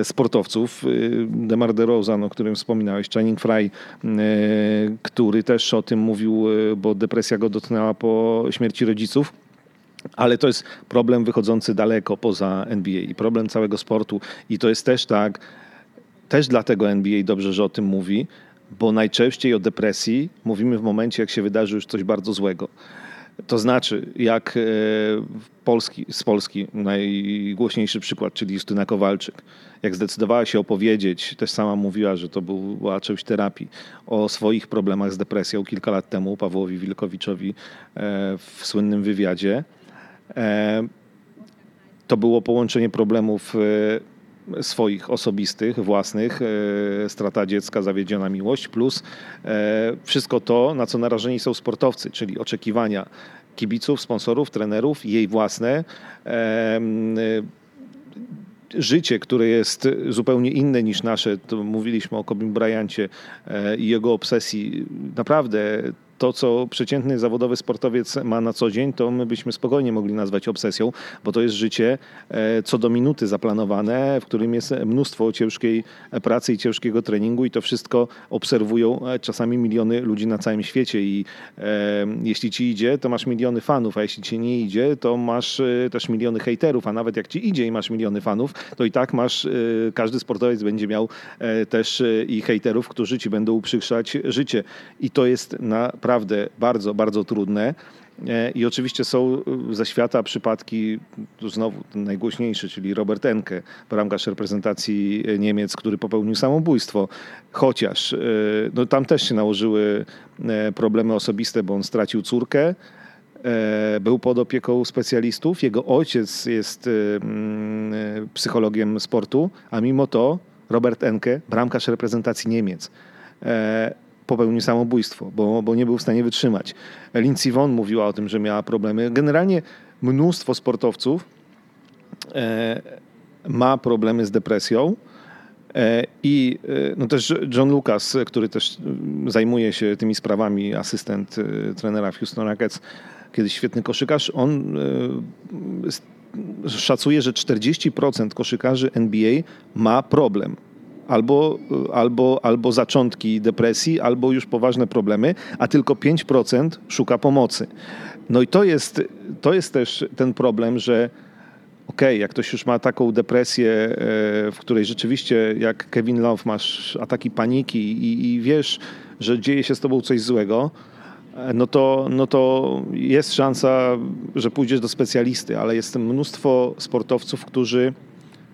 sportowców. DeMar DeRozan, o którym wspominałeś, Channing Fry, który też o tym mówił, bo depresja go dotknęła po śmierci rodziców. Ale to jest problem wychodzący daleko poza NBA i problem całego sportu. I to jest też tak, też dlatego NBA dobrze, że o tym mówi, bo najczęściej o depresji mówimy w momencie, jak się wydarzy już coś bardzo złego. To znaczy, jak e, Polski, z Polski najgłośniejszy przykład, czyli Justyna Kowalczyk, jak zdecydowała się opowiedzieć, też sama mówiła, że to była część terapii, o swoich problemach z depresją kilka lat temu Pawłowi Wilkowiczowi e, w słynnym wywiadzie, to było połączenie problemów e, swoich osobistych, własnych, e, strata dziecka, zawiedziona miłość, plus wszystko to, na co narażeni są sportowcy, czyli oczekiwania kibiców, sponsorów, trenerów, jej własne. Życie, które jest zupełnie inne niż nasze, to mówiliśmy o Kobim Bryancie i jego obsesji. Naprawdę to, co przeciętny zawodowy sportowiec ma na co dzień, to my byśmy spokojnie mogli nazwać obsesją, bo to jest życie e, co do minuty zaplanowane, w którym jest mnóstwo ciężkiej pracy i ciężkiego treningu i to wszystko obserwują e, czasami miliony ludzi na całym świecie. I e, jeśli ci idzie, to masz miliony fanów, a jeśli ci nie idzie, to masz też miliony hejterów, a nawet jak ci idzie i masz miliony fanów, to i tak masz, każdy sportowiec będzie miał też i hejterów, którzy ci będą uprzykrzać życie. I to jest naprawdę naprawdę bardzo, bardzo trudne. E, I oczywiście są e, ze świata przypadki, znowu najgłośniejszy, czyli Robert Enke, bramkarz reprezentacji Niemiec, który popełnił samobójstwo. Chociaż e, no, tam też się nałożyły problemy osobiste, bo on stracił córkę, był pod opieką specjalistów. Jego ojciec jest psychologiem sportu, a mimo to Robert Enke, bramkarz reprezentacji Niemiec popełnił samobójstwo, bo, bo nie był w stanie wytrzymać. Lindsey Vonn mówiła o tym, że miała problemy. Generalnie mnóstwo sportowców e, ma problemy z depresją. E, I e, no też John Lucas, który też zajmuje się tymi sprawami, asystent e, trenera w Houston Rockets, kiedyś świetny koszykarz, on szacuje, że 40% koszykarzy NBA ma problem albo, albo, albo zaczątki depresji, albo już poważne problemy, a tylko 5% szuka pomocy. No i to jest, to jest też ten problem, że okay, jak ktoś już ma taką depresję, e, w której rzeczywiście jak Kevin Love masz ataki paniki i, i wiesz, że dzieje się z tobą coś złego, e, no to, no to jest szansa, że pójdziesz do specjalisty, ale jest mnóstwo sportowców, którzy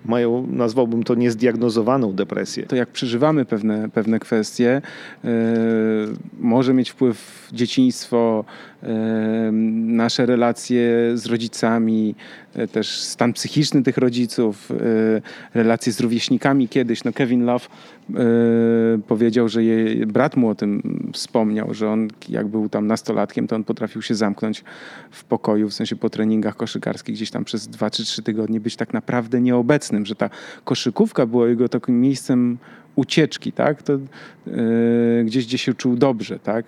mają, nazwałbym to niezdiagnozowaną depresję. To jak przeżywamy pewne, pewne kwestie, yy, może mieć wpływ dzieciństwo, nasze relacje z rodzicami, e, też stan psychiczny tych rodziców, e, relacje z rówieśnikami kiedyś. No Kevin Love e, powiedział, że jej, brat mu o tym wspomniał, że on jak był tam nastolatkiem, to on potrafił się zamknąć w pokoju, w sensie po treningach koszykarskich gdzieś tam przez dwa czy trzy tygodnie być tak naprawdę nieobecnym, że ta koszykówka była jego takim miejscem ucieczki, tak? To, yy, gdzieś, gdzie się czuł dobrze, tak?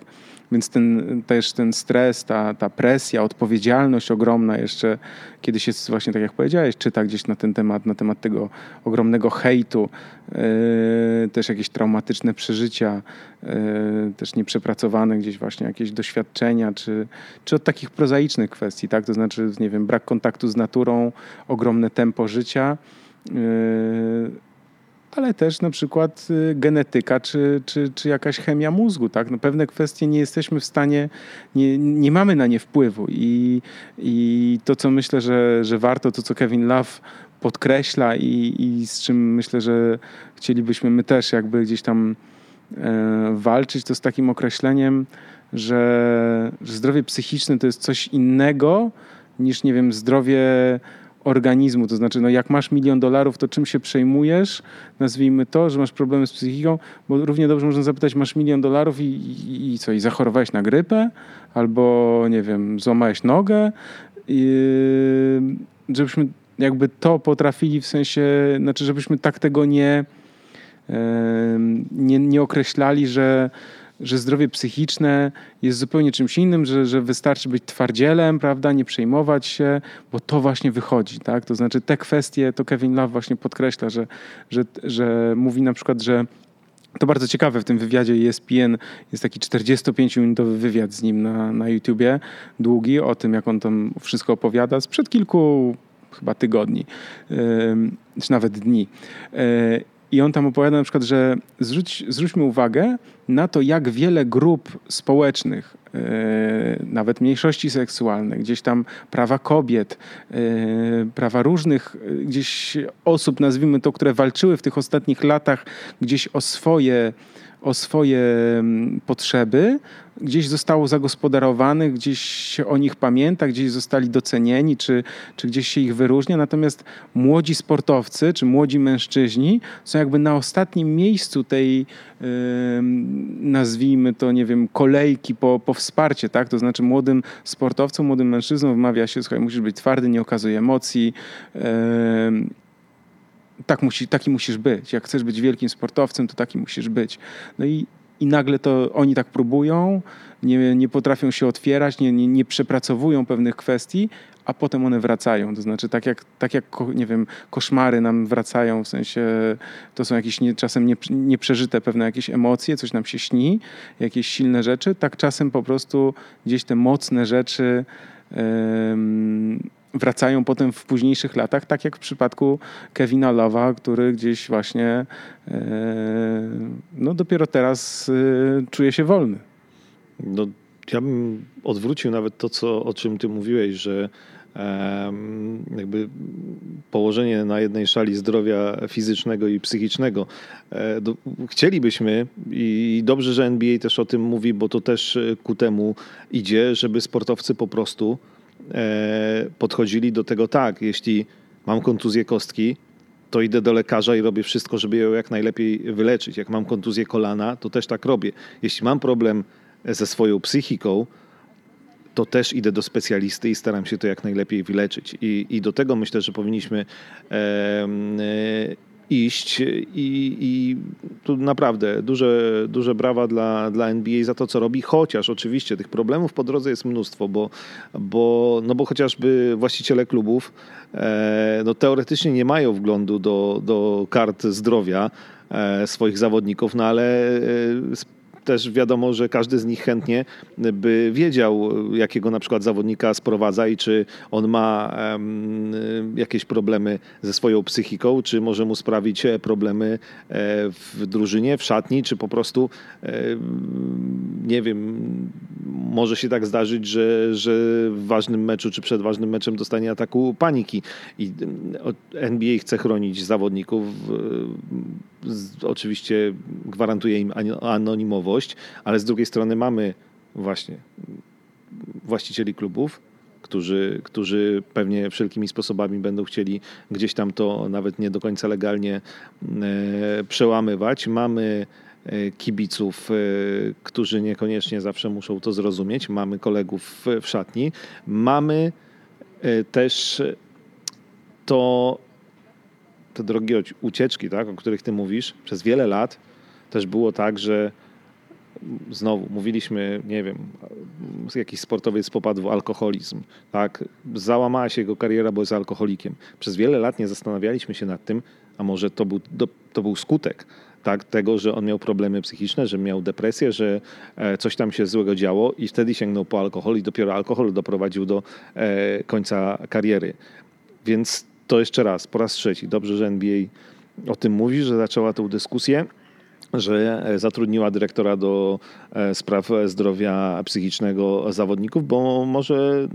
Więc ten, też ten stres, ta, ta presja, odpowiedzialność ogromna jeszcze, kiedyś jest właśnie tak jak powiedziałeś, czyta gdzieś na ten temat, na temat tego ogromnego hejtu, yy, też jakieś traumatyczne przeżycia, yy, też nieprzepracowane gdzieś właśnie jakieś doświadczenia, czy, czy od takich prozaicznych kwestii, tak? To znaczy, nie wiem, brak kontaktu z naturą, ogromne tempo życia, yy, ale też na przykład y, genetyka czy, czy, czy jakaś chemia mózgu. Tak? No pewne kwestie nie jesteśmy w stanie, nie, nie mamy na nie wpływu. I, I to, co myślę, że, że warto, to co Kevin Love podkreśla i, i z czym myślę, że chcielibyśmy my też jakby gdzieś tam e, walczyć, to z takim określeniem, że, że zdrowie psychiczne to jest coś innego niż, nie wiem, zdrowie organizmu. To znaczy, no jak masz milion dolarów, to czym się przejmujesz? Nazwijmy to, że masz problemy z psychiką, bo równie dobrze można zapytać, masz milion dolarów i, i, i co, i zachorowałeś na grypę? Albo, nie wiem, złamałeś nogę? I, żebyśmy jakby to potrafili w sensie, znaczy, żebyśmy tak tego nie, nie, nie określali, że że zdrowie psychiczne jest zupełnie czymś innym, że, że wystarczy być twardzielem, prawda, nie przejmować się, bo to właśnie wychodzi, tak? To znaczy te kwestie, to Kevin Love właśnie podkreśla, że, że, że mówi na przykład, że to bardzo ciekawe w tym wywiadzie ESPN jest taki 45-minutowy wywiad z nim na, na YouTubie, długi, o tym, jak on tam wszystko opowiada sprzed kilku chyba tygodni, yy, czy nawet dni. Yy, i on tam opowiada na przykład, że zwróć, zwróćmy uwagę na to, jak wiele grup społecznych, yy, nawet mniejszości seksualne, gdzieś tam prawa kobiet, yy, prawa różnych yy, gdzieś osób, nazwijmy to, które walczyły w tych ostatnich latach gdzieś o swoje o swoje mm, potrzeby, gdzieś zostało zagospodarowanych, gdzieś się o nich pamięta, gdzieś zostali docenieni, czy, czy gdzieś się ich wyróżnia. Natomiast młodzi sportowcy, czy młodzi mężczyźni są jakby na ostatnim miejscu tej, yy, nazwijmy to, nie wiem, kolejki po, po wsparcie, tak? To znaczy młodym sportowcom, młodym mężczyznom wymawia się, słuchaj, musisz być twardy, nie okazuje emocji, yy, tak musi, taki musisz być. Jak chcesz być wielkim sportowcem, to taki musisz być. No i, i nagle to oni tak próbują, nie, nie potrafią się otwierać, nie, nie, nie przepracowują pewnych kwestii, a potem one wracają. To znaczy, tak jak, tak jak nie wiem, koszmary nam wracają, w sensie to są jakieś nie, czasem nie, nieprzeżyte pewne jakieś emocje, coś nam się śni, jakieś silne rzeczy, tak czasem po prostu gdzieś te mocne rzeczy. Yy, wracają potem w późniejszych latach, tak jak w przypadku Kevina Lowa, który gdzieś właśnie e, no dopiero teraz e, czuje się wolny. No, ja bym odwrócił nawet to, co, o czym ty mówiłeś, że jakby położenie na jednej szali zdrowia fizycznego i psychicznego. E, chcielibyśmy i dobrze, że NBA też o tym mówi, bo to też ku temu idzie, żeby sportowcy po prostu podchodzili do tego tak, jeśli mam kontuzję kostki, to idę do lekarza i robię wszystko, żeby ją jak najlepiej wyleczyć. Jak mam kontuzję kolana, to też tak robię. Jeśli mam problem ze swoją psychiką, to też idę do specjalisty i staram się to jak najlepiej wyleczyć. I, i do tego myślę, że powinniśmy e, iść i, i tu naprawdę duże, duże brawa dla, dla NBA za to, co robi, chociaż oczywiście tych problemów po drodze jest mnóstwo, bo, bo, no bo chociażby właściciele klubów e, no teoretycznie nie mają wglądu do, do kart zdrowia e, swoich zawodników, no ale e, też wiadomo, że każdy z nich chętnie by wiedział, jakiego na przykład zawodnika sprowadza i czy on ma jakieś problemy ze swoją psychiką, czy może mu sprawić e, problemy e, w drużynie, w szatni, czy po prostu nie wiem, może się tak zdarzyć, że, że w ważnym meczu, czy przed ważnym meczem dostanie ataku paniki. I NBA chce chronić zawodników oczywiście gwarantuje im anonimowość, ale z drugiej strony mamy właśnie właścicieli klubów, którzy, którzy pewnie wszelkimi sposobami będą chcieli gdzieś tam to nawet nie do końca legalnie e, przełamywać. Mamy e, kibiców, e, którzy niekoniecznie zawsze muszą to zrozumieć. Mamy kolegów w szatni. Mamy też to te drogie ucieczki, tak, o których ty mówisz, przez wiele lat też było tak, że znowu mówiliśmy, nie wiem, jakiś sportowiec popadł w alkoholizm, tak, załamała się jego kariera, bo jest alkoholikiem. Przez wiele lat nie zastanawialiśmy się nad tym, a może to był, to był skutek tak, tego, że on miał problemy psychiczne, że miał depresję, że e, coś tam się złego działo i wtedy sięgnął po alkohol i dopiero alkohol doprowadził do e, końca kariery. Więc to jeszcze raz, po raz trzeci. Dobrze, że NBA o tym mówi, że zaczęła tę dyskusję że zatrudniła dyrektora do spraw zdrowia psychicznego zawodników, bo może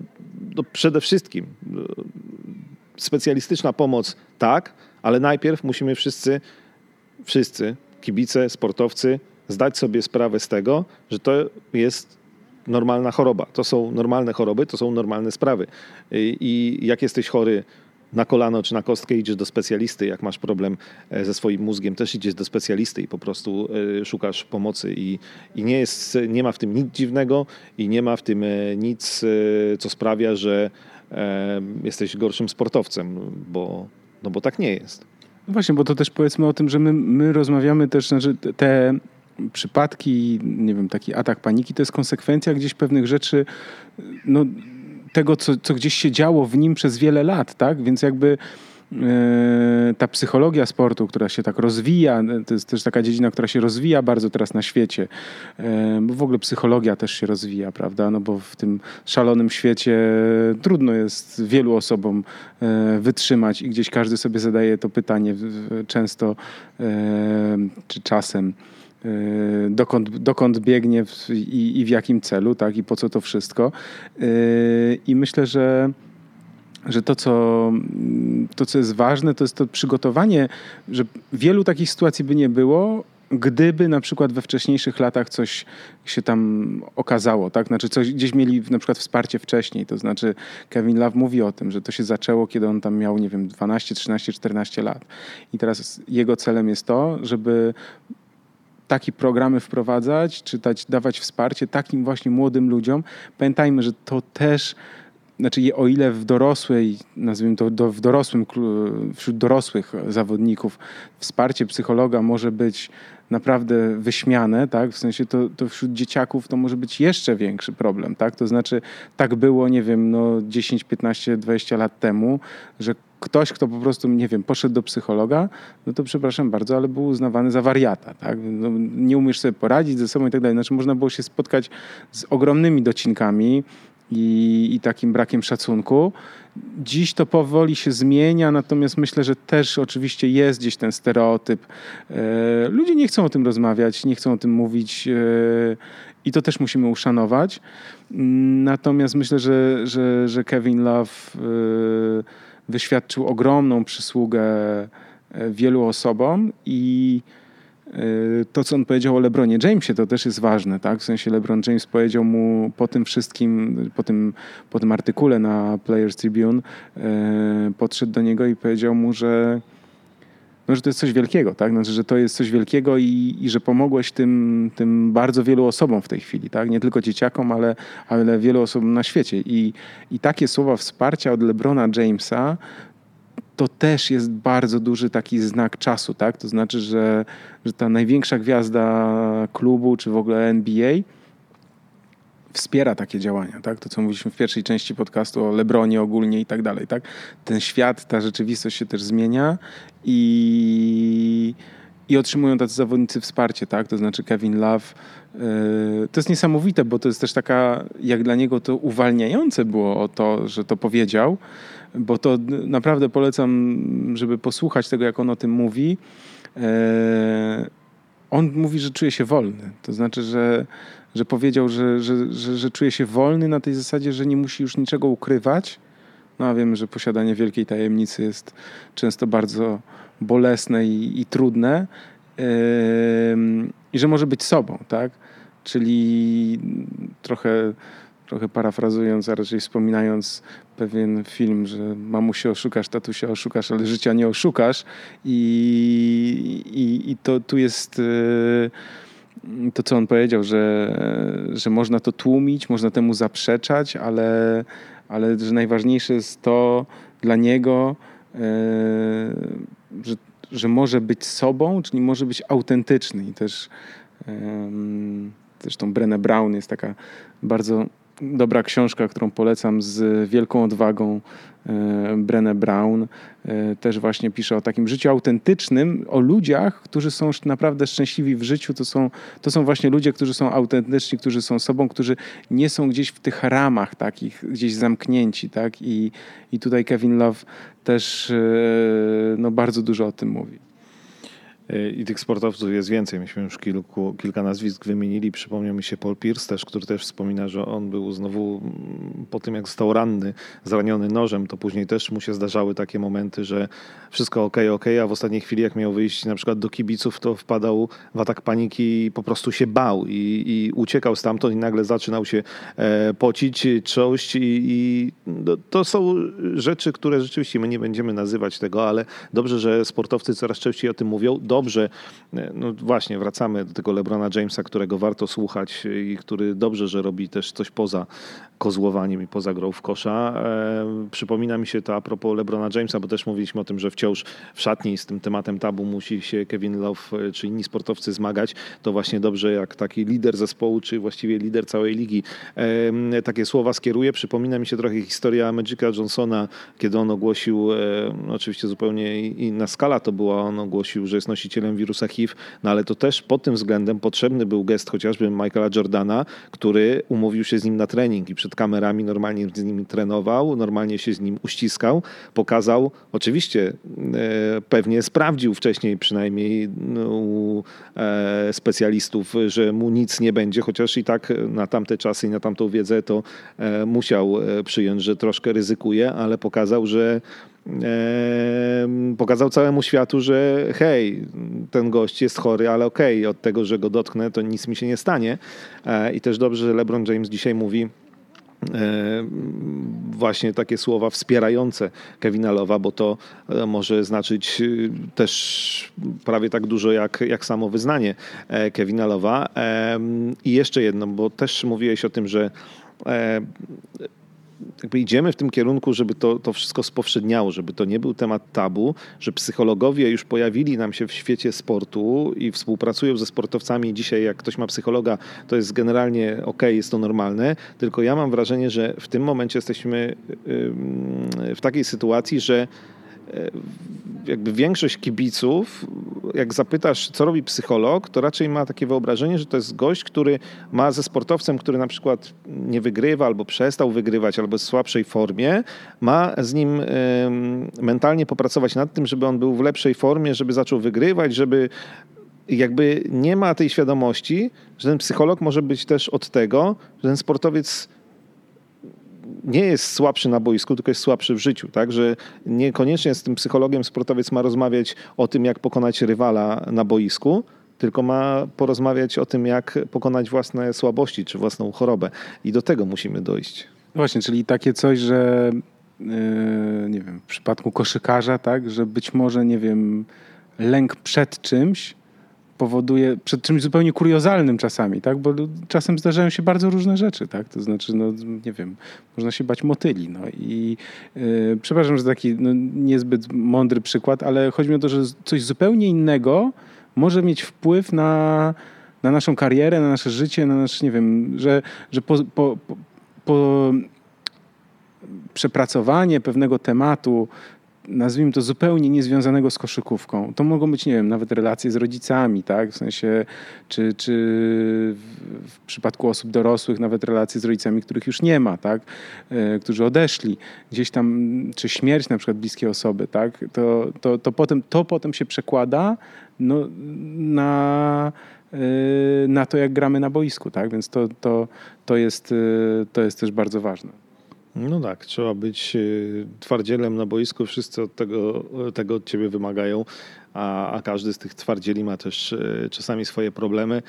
no przede wszystkim specjalistyczna pomoc tak, ale najpierw musimy wszyscy, wszyscy, kibice, sportowcy, zdać sobie sprawę z tego, że to jest normalna choroba. To są normalne choroby, to są normalne sprawy. I jak jesteś chory na kolano czy na kostkę, idziesz do specjalisty. Jak masz problem e, ze swoim mózgiem, też idziesz do specjalisty i po prostu e, szukasz pomocy. I, i nie, jest, nie ma w tym nic dziwnego i nie ma w tym e, nic, co sprawia, że jesteś gorszym sportowcem, bo, no bo tak nie jest. No właśnie, bo to też powiedzmy o tym, że my, my rozmawiamy też, znaczy te przypadki, nie wiem, taki atak paniki, to jest konsekwencja gdzieś pewnych rzeczy, no, tego, co, co gdzieś się działo w nim przez wiele lat, tak? Więc jakby E, ta psychologia sportu, która się tak rozwija, to jest też taka dziedzina, która się rozwija bardzo teraz na świecie, e, bo w ogóle psychologia też się rozwija, prawda? No bo w tym szalonym świecie trudno jest wielu osobom e, wytrzymać i gdzieś każdy sobie zadaje to pytanie często czy czasem dokąd, dokąd biegnie i, i, w jakim celu, tak, i po co to wszystko. I myślę, że że to co, to, co jest ważne, to jest to przygotowanie, że wielu takich sytuacji by nie było, gdyby na przykład we wcześniejszych latach coś się tam okazało, tak? Znaczy coś, gdzieś mieli na przykład wsparcie wcześniej, to znaczy Kevin Love mówi o tym, że to się zaczęło, kiedy on tam miał, nie wiem, 12, 13, 14 lat. I teraz jego celem jest to, żeby takie programy wprowadzać, czy dać, dawać wsparcie takim właśnie młodym ludziom. Pamiętajmy, że to też znaczy o ile w dorosłej, nazwijmy to do, w dorosłym, wśród dorosłych zawodników wsparcie psychologa może być naprawdę wyśmiane, tak? W sensie to, to wśród dzieciaków to może być jeszcze większy problem, tak? To znaczy tak było, nie wiem, no 10, 15, 20 lat temu, że ktoś, kto po prostu, nie wiem, poszedł do psychologa, no to przepraszam bardzo, ale był uznawany za wariata, tak? No, nie umiesz sobie poradzić ze sobą i tak dalej. Znaczy można było się spotkać z ogromnymi docinkami, i, i takim brakiem szacunku. Dziś to powoli się zmienia, natomiast myślę, że też oczywiście jest gdzieś ten stereotyp. E, ludzie nie chcą o tym rozmawiać, nie chcą o tym mówić e, i to też musimy uszanować. Natomiast myślę, że, że, że Kevin Love e, wyświadczył ogromną przysługę wielu osobom i Y, to, co on powiedział o LeBronie Jamesie, to też jest ważne, tak? W sensie LeBron James powiedział mu po tym wszystkim, po tym, po tym artykule na Players Tribune, y, podszedł do niego i powiedział mu, że no, że to jest coś wielkiego, tak? Znaczy, że to jest coś wielkiego i, i że pomogłeś tym, tym bardzo wielu osobom w tej chwili, tak? Nie tylko dzieciakom, ale, ale wielu osobom na świecie. I, I takie słowa wsparcia od LeBrona Jamesa to też jest bardzo duży taki znak czasu, tak? To znaczy, że, że ta największa gwiazda klubu, czy w ogóle NBA wspiera takie działania, tak? To, co mówiliśmy w pierwszej części podcastu o Lebronie ogólnie i tak dalej, tak? Ten świat, ta rzeczywistość się też zmienia i, i otrzymują tacy zawodnicy wsparcie, tak? To znaczy Kevin Love. Yy, to jest niesamowite, bo to jest też taka, jak dla niego to uwalniające było o to, że to powiedział, bo to naprawdę polecam, żeby posłuchać tego, jak on o tym mówi. E, on mówi, że czuje się wolny. To znaczy, że, że powiedział, że, że, że, że czuje się wolny na tej zasadzie, że nie musi już niczego ukrywać. No a wiemy, że posiadanie wielkiej tajemnicy jest często bardzo bolesne i, i trudne. I że może być sobą, tak? Czyli trochę trochę parafrazując, a raczej wspominając pewien film, że mamusie oszukasz, tatusia oszukasz, ale życia nie oszukasz. I, i, i to tu jest e, to, co on powiedział, że, że można to tłumić, można temu zaprzeczać, ale, ale że najważniejsze jest to dla niego, e, że, że może być sobą, czyli może być autentyczny. I też zresztą Brené Brown jest taka bardzo dobra książka, którą polecam z wielką odwagą e, Brené Brown. E, też właśnie pisze o takim życiu autentycznym, o ludziach, którzy są naprawdę szczęśliwi w życiu. To są, to są właśnie ludzie, którzy są autentyczni, którzy są sobą, którzy nie są gdzieś w tych ramach takich, gdzieś zamknięci. Tak? I, i tutaj Kevin Love też e, no, bardzo dużo o tym mówi. I tych sportowców jest więcej. Myśmy już kilku, kilka nazwisk wymienili. Przypomniał mi się Paul Pierce też, który też wspomina, że on był znowu mm, po tym, jak został ranny, zraniony nożem, to później też mu się zdarzały takie momenty, że wszystko ok, ok, a w ostatniej chwili, jak miał wyjść na przykład do kibiców, to wpadał w atak paniki i po prostu się bał i, i uciekał stamtąd i nagle zaczynał się e, pocić, czość i, i no, to są rzeczy, które rzeczywiście my nie będziemy nazywać tego, ale dobrze, że sportowcy coraz częściej o tym mówią dobrze, e, no właśnie, wracamy do tego Lebrona Jamesa, którego warto słuchać i który dobrze, że robi też coś poza kozłowaniem i poza grą w kosza. E, przypomina mi się to a propos Lebrona Jamesa, bo też mówiliśmy o tym, że wciąż w szatni z tym tematem tabu musi się Kevin Love e, czy inni sportowcy zmagać. To właśnie dobrze, jak taki lider zespołu, czy właściwie lider całej ligi takie słowa skieruje. Przypomina mi się trochę historia Magica Johnsona, kiedy on ogłosił, no oczywiście zupełnie inna skala to była, on ogłosił, że jest nosicielem wirusa HIV, no ale to też pod tym względem potrzebny był gest chociażby Michaela Jordana, który umówił się z nim na trening i przed kamerami normalnie z nim trenował, normalnie się z nim uściskał, pokazał, oczywiście e, pewnie sprawdził wcześniej przynajmniej no, u e, specjalistów, że mu nic nie będzie, chociaż i tak na tamte czasy i na tamtą wiedzę to e, musiał przyjąć, że troszkę ryzykuje, ale pokazał, że pokazał całemu światu, że hej, ten gość jest chory, ale okej, okay, od tego, że go dotknę, to nic mi się nie stanie. I też dobrze, że LeBron James dzisiaj mówi, właśnie takie słowa wspierające Kevina Lowa, bo to e, może znaczyć też prawie tak dużo jak, jak samo wyznanie Kevina Lowa. I jeszcze jedno, bo też mówiłeś o tym, że jakby idziemy w tym kierunku, żeby to, to wszystko spowszedniało, żeby to nie był temat tabu, że psychologowie już pojawili nam się w świecie sportu i współpracują ze sportowcami. Dzisiaj jak ktoś ma psychologa, to jest generalnie ok, jest to normalne, tylko ja mam wrażenie, że w tym momencie jesteśmy w takiej sytuacji, że jakby większość kibiców, jak zapytasz, co robi psycholog, to raczej ma takie wyobrażenie, że to jest gość, który ma ze sportowcem, który na przykład nie wygrywa, albo przestał wygrywać, albo jest w słabszej formie, ma z nim mentalnie popracować nad tym, żeby on był w lepszej formie, żeby zaczął wygrywać, żeby jakby nie ma tej świadomości, że ten psycholog może być też od tego, że ten sportowiec nie jest słabszy na boisku, tylko jest słabszy w życiu, tak? Że niekoniecznie z tym psychologiem sportowiec ma rozmawiać o tym, jak pokonać rywala na boisku, tylko ma porozmawiać o tym, jak pokonać własne słabości czy własną chorobę. I do tego musimy dojść. Właśnie, czyli takie coś, że yy, nie wiem, w przypadku koszykarza, tak, że być może, nie wiem, lęk przed czymś powoduje, przed czymś zupełnie kuriozalnym czasami, tak? Bo czasem zdarzają się bardzo różne rzeczy, tak? To znaczy, no nie wiem, można się bać motyli, no i yy, przepraszam, że taki no, niezbyt mądry przykład, ale chodzi mi o to, że coś zupełnie innego może mieć wpływ na, na naszą karierę, na nasze życie, na nasz, nie wiem, że, że po, po, po, po przepracowanie pewnego tematu nazwijmy to zupełnie niezwiązanego z koszykówką. To mogą być, nie wiem, nawet relacje z rodzicami, tak? W sensie, czy, czy w przypadku osób dorosłych, nawet relacje z rodzicami, których już nie ma, tak? E, którzy odeszli. Gdzieś tam, czy śmierć na przykład bliskiej osoby, tak? To, to, to, potem, to potem się przekłada no, na e, na to, jak gramy na boisku, tak? Więc to, to, to, jest, e, to jest też bardzo ważne. No tak, trzeba być y, twardzielem na boisku, wszyscy od tego, tego od ciebie wymagają, a, a każdy z tych twardzieli ma też y, czasami swoje problemy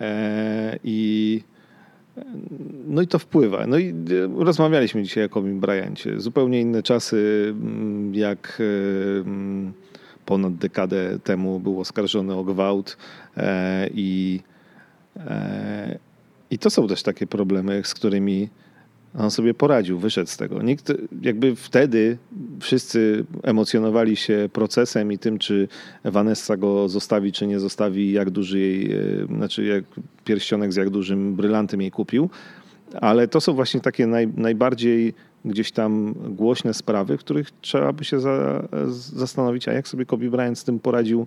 e, i no i to wpływa. No i rozmawialiśmy dzisiaj o Kobe Bryancie. Zupełnie inne czasy, mm, jak mm, ponad dekadę temu był oskarżony o gwałt e, i, e, i to są też takie problemy, z którymi on sobie poradził, wyszedł z tego. Nikt, jakby wtedy wszyscy emocjonowali się procesem i tym, czy Vanessa go zostawi, czy nie zostawi, jak duży jej, e, znaczy jak pierścionek z jak dużym brylantem jej kupił. Ale to są właśnie takie naj, najbardziej gdzieś tam głośne sprawy, w których trzeba by się za, zastanowić, a jak sobie Kobe Bryant z tym poradził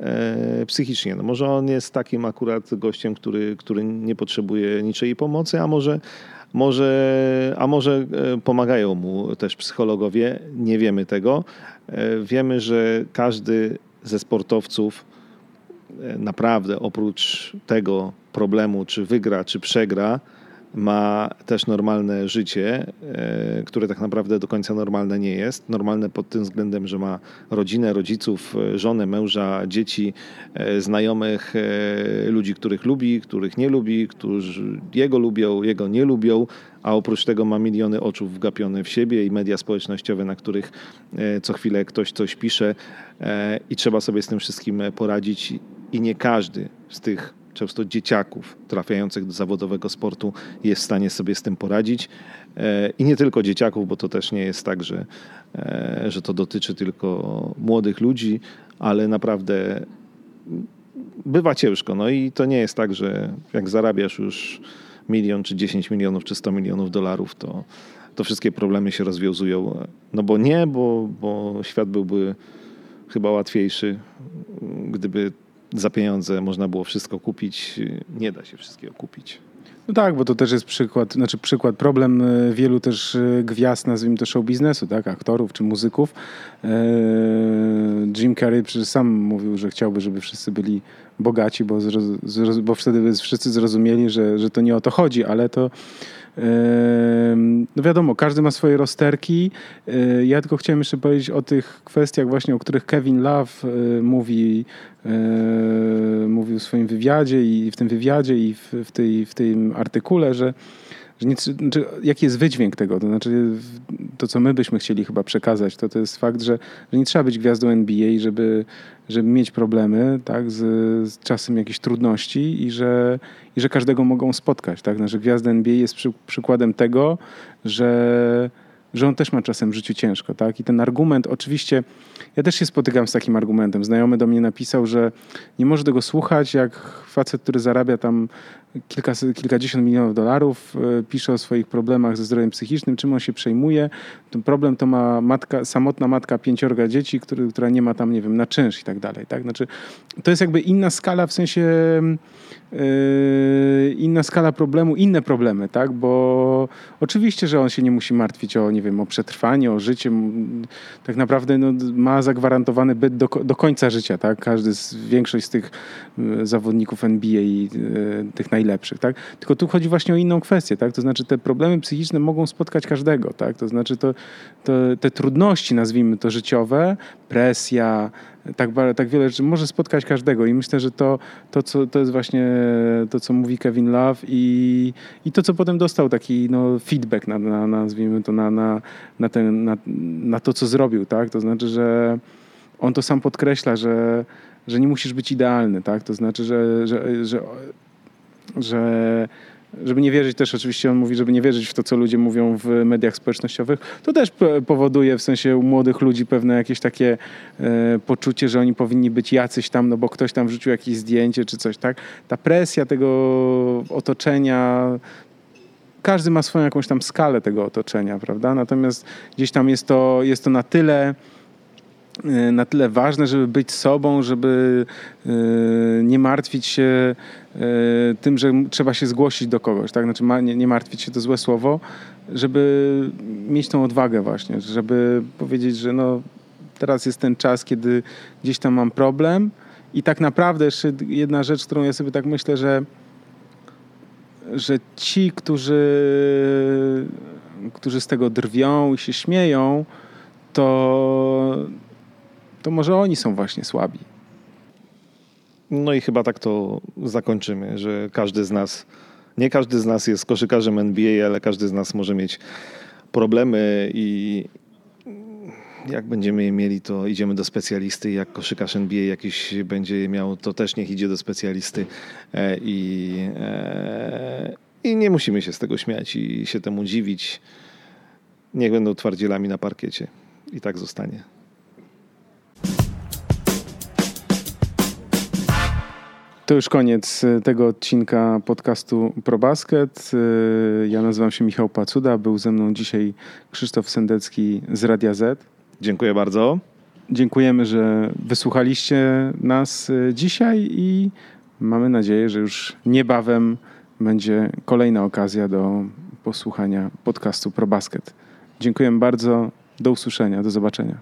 e, psychicznie. No może on jest takim akurat gościem, który, który nie potrzebuje niczej pomocy, a może może, a może e, pomagają mu też psychologowie, nie wiemy tego. E, wiemy, że każdy ze sportowców naprawdę oprócz tego problemu, czy wygra, czy przegra, ma też normalne życie, e, które tak naprawdę do końca normalne nie jest. Normalne pod tym względem, że ma rodzinę, rodziców, e, żonę, męża, dzieci, e, znajomych, ludzi, których lubi, których nie lubi, którzy jego lubią, jego nie lubią, a oprócz tego ma miliony oczu wgapione w siebie i media społecznościowe, na których co chwilę ktoś coś pisze i trzeba sobie z tym wszystkim poradzić i nie każdy z tych często dzieciaków trafiających do zawodowego sportu jest w stanie sobie z tym poradzić. E, I nie tylko dzieciaków, bo to też nie jest tak, że, e, że to dotyczy tylko młodych ludzi, ale naprawdę bywa ciężko. No i to nie jest tak, że jak zarabiasz już milion, czy 10 milionów, czy 100 milionów dolarów, to, to wszystkie problemy się rozwiązują. No bo nie, bo, bo świat byłby chyba łatwiejszy, gdyby za pieniądze można było wszystko kupić. Nie da się wszystkiego kupić. No tak, bo to też jest przykład, znaczy przykład, problem e, wielu też e, gwiazd, nazwijmy to show biznesu, tak, aktorów czy muzyków. E, Jim Carrey przecież sam mówił, że chciałby, żeby wszyscy byli bogaci, bo, bo wtedy wszyscy zrozumieli, że, że to nie o to chodzi, ale to no wiadomo, każdy ma swoje rozterki. Yy, ja tylko chciałem jeszcze powiedzieć o tych kwestiach właśnie, o których Kevin Love yy, mówi, yy, mówił w swoim wywiadzie i w tym wywiadzie i w, w, tej, w tym artykule, że że nie, znaczy, jaki jest wydźwięk tego? To znaczy, to co my byśmy chcieli chyba przekazać, to to jest fakt, że, że nie trzeba być gwiazdą NBA, żeby, żeby mieć problemy, tak, z, z czasem jakieś trudności i że, i że każdego mogą spotkać. Tak? Znaczy, gwiazda NBA jest przy, przykładem tego, że, że on też ma czasem w życiu ciężko. Tak? I ten argument, oczywiście, ja też się spotykam z takim argumentem. Znajomy do mnie napisał, że nie może tego słuchać, jak facet, który zarabia tam kilka, kilkadziesiąt milionów dolarów, e, pisze o swoich problemach ze zdrowiem psychicznym, czym on się przejmuje. Ten problem to ma matka, samotna matka pięciorga dzieci, który, która nie ma tam, nie wiem, na czynsz i tak dalej. Tak? Znaczy, to jest jakby inna skala w sensie Yy, inna skala problemu, inne problemy, tak? Bo oczywiście, że on się nie musi martwić o, nie wiem, o przetrwanie, o życie. Tak naprawdę no, ma zagwarantowany byt do, do końca życia, tak? Każdy, z, większość z tych zawodników NBA, yy, tych najlepszych, tak? Tylko tu chodzi właśnie o inną kwestię, tak? To znaczy te problemy psychiczne mogą spotkać każdego, tak? To znaczy to, to te trudności, nazwijmy to życiowe, presja, tak, tak wiele rzeczy może spotkać każdego i myślę, że to, to, co, to jest właśnie to, co mówi Kevin Love i, i to, co potem dostał taki no, feedback, na, na, nazwijmy to, na, na, na, ten, na, na to, co zrobił, tak? To znaczy, że on to sam podkreśla, że, że nie musisz być idealny, tak? To znaczy, że, że, że, że żeby nie wierzyć też, oczywiście on mówi, żeby nie wierzyć w to, co ludzie mówią w mediach społecznościowych, to też powoduje w sensie u młodych ludzi pewne jakieś takie e, poczucie, że oni powinni być jacyś tam, no bo ktoś tam wrzucił jakieś zdjęcie czy coś, tak? Ta presja tego otoczenia, każdy ma swoją jakąś tam skalę tego otoczenia, prawda? Natomiast gdzieś tam jest to, jest to na tyle na tyle ważne, żeby być sobą, żeby y, nie martwić się y, tym, że trzeba się zgłosić do kogoś, tak? Znaczy nie, martwić się to złe słowo, żeby mieć tą odwagę właśnie, żeby powiedzieć, że no teraz jest ten czas, kiedy gdzieś tam mam problem i tak naprawdę jeszcze jedna rzecz, którą ja sobie tak myślę, że że ci, którzy, którzy z tego drwią i się śmieją, to to może oni są właśnie słabi. No i chyba tak to zakończymy, że każdy z nas, nie każdy z nas jest koszykarzem NBA, ale każdy z nas może mieć problemy i jak będziemy je mieli, to idziemy do specjalisty. Jak koszykarz NBA jakiś będzie je miał, to też niech idzie do specjalisty e, i, e, i nie musimy się z tego śmiać i się temu dziwić. Niech będą twardzielami na parkiecie i tak zostanie. To już koniec e, tego odcinka podcastu ProBasket. E, ja nazywam się Michał Pacuda, był ze mną dzisiaj Krzysztof Sendecki z Radia Z. Dziękuję bardzo. Dziękujemy, że wysłuchaliście nas e, dzisiaj i mamy nadzieję, że już niebawem będzie kolejna okazja do posłuchania podcastu ProBasket. Dziękujemy bardzo. Do usłyszenia. Do zobaczenia.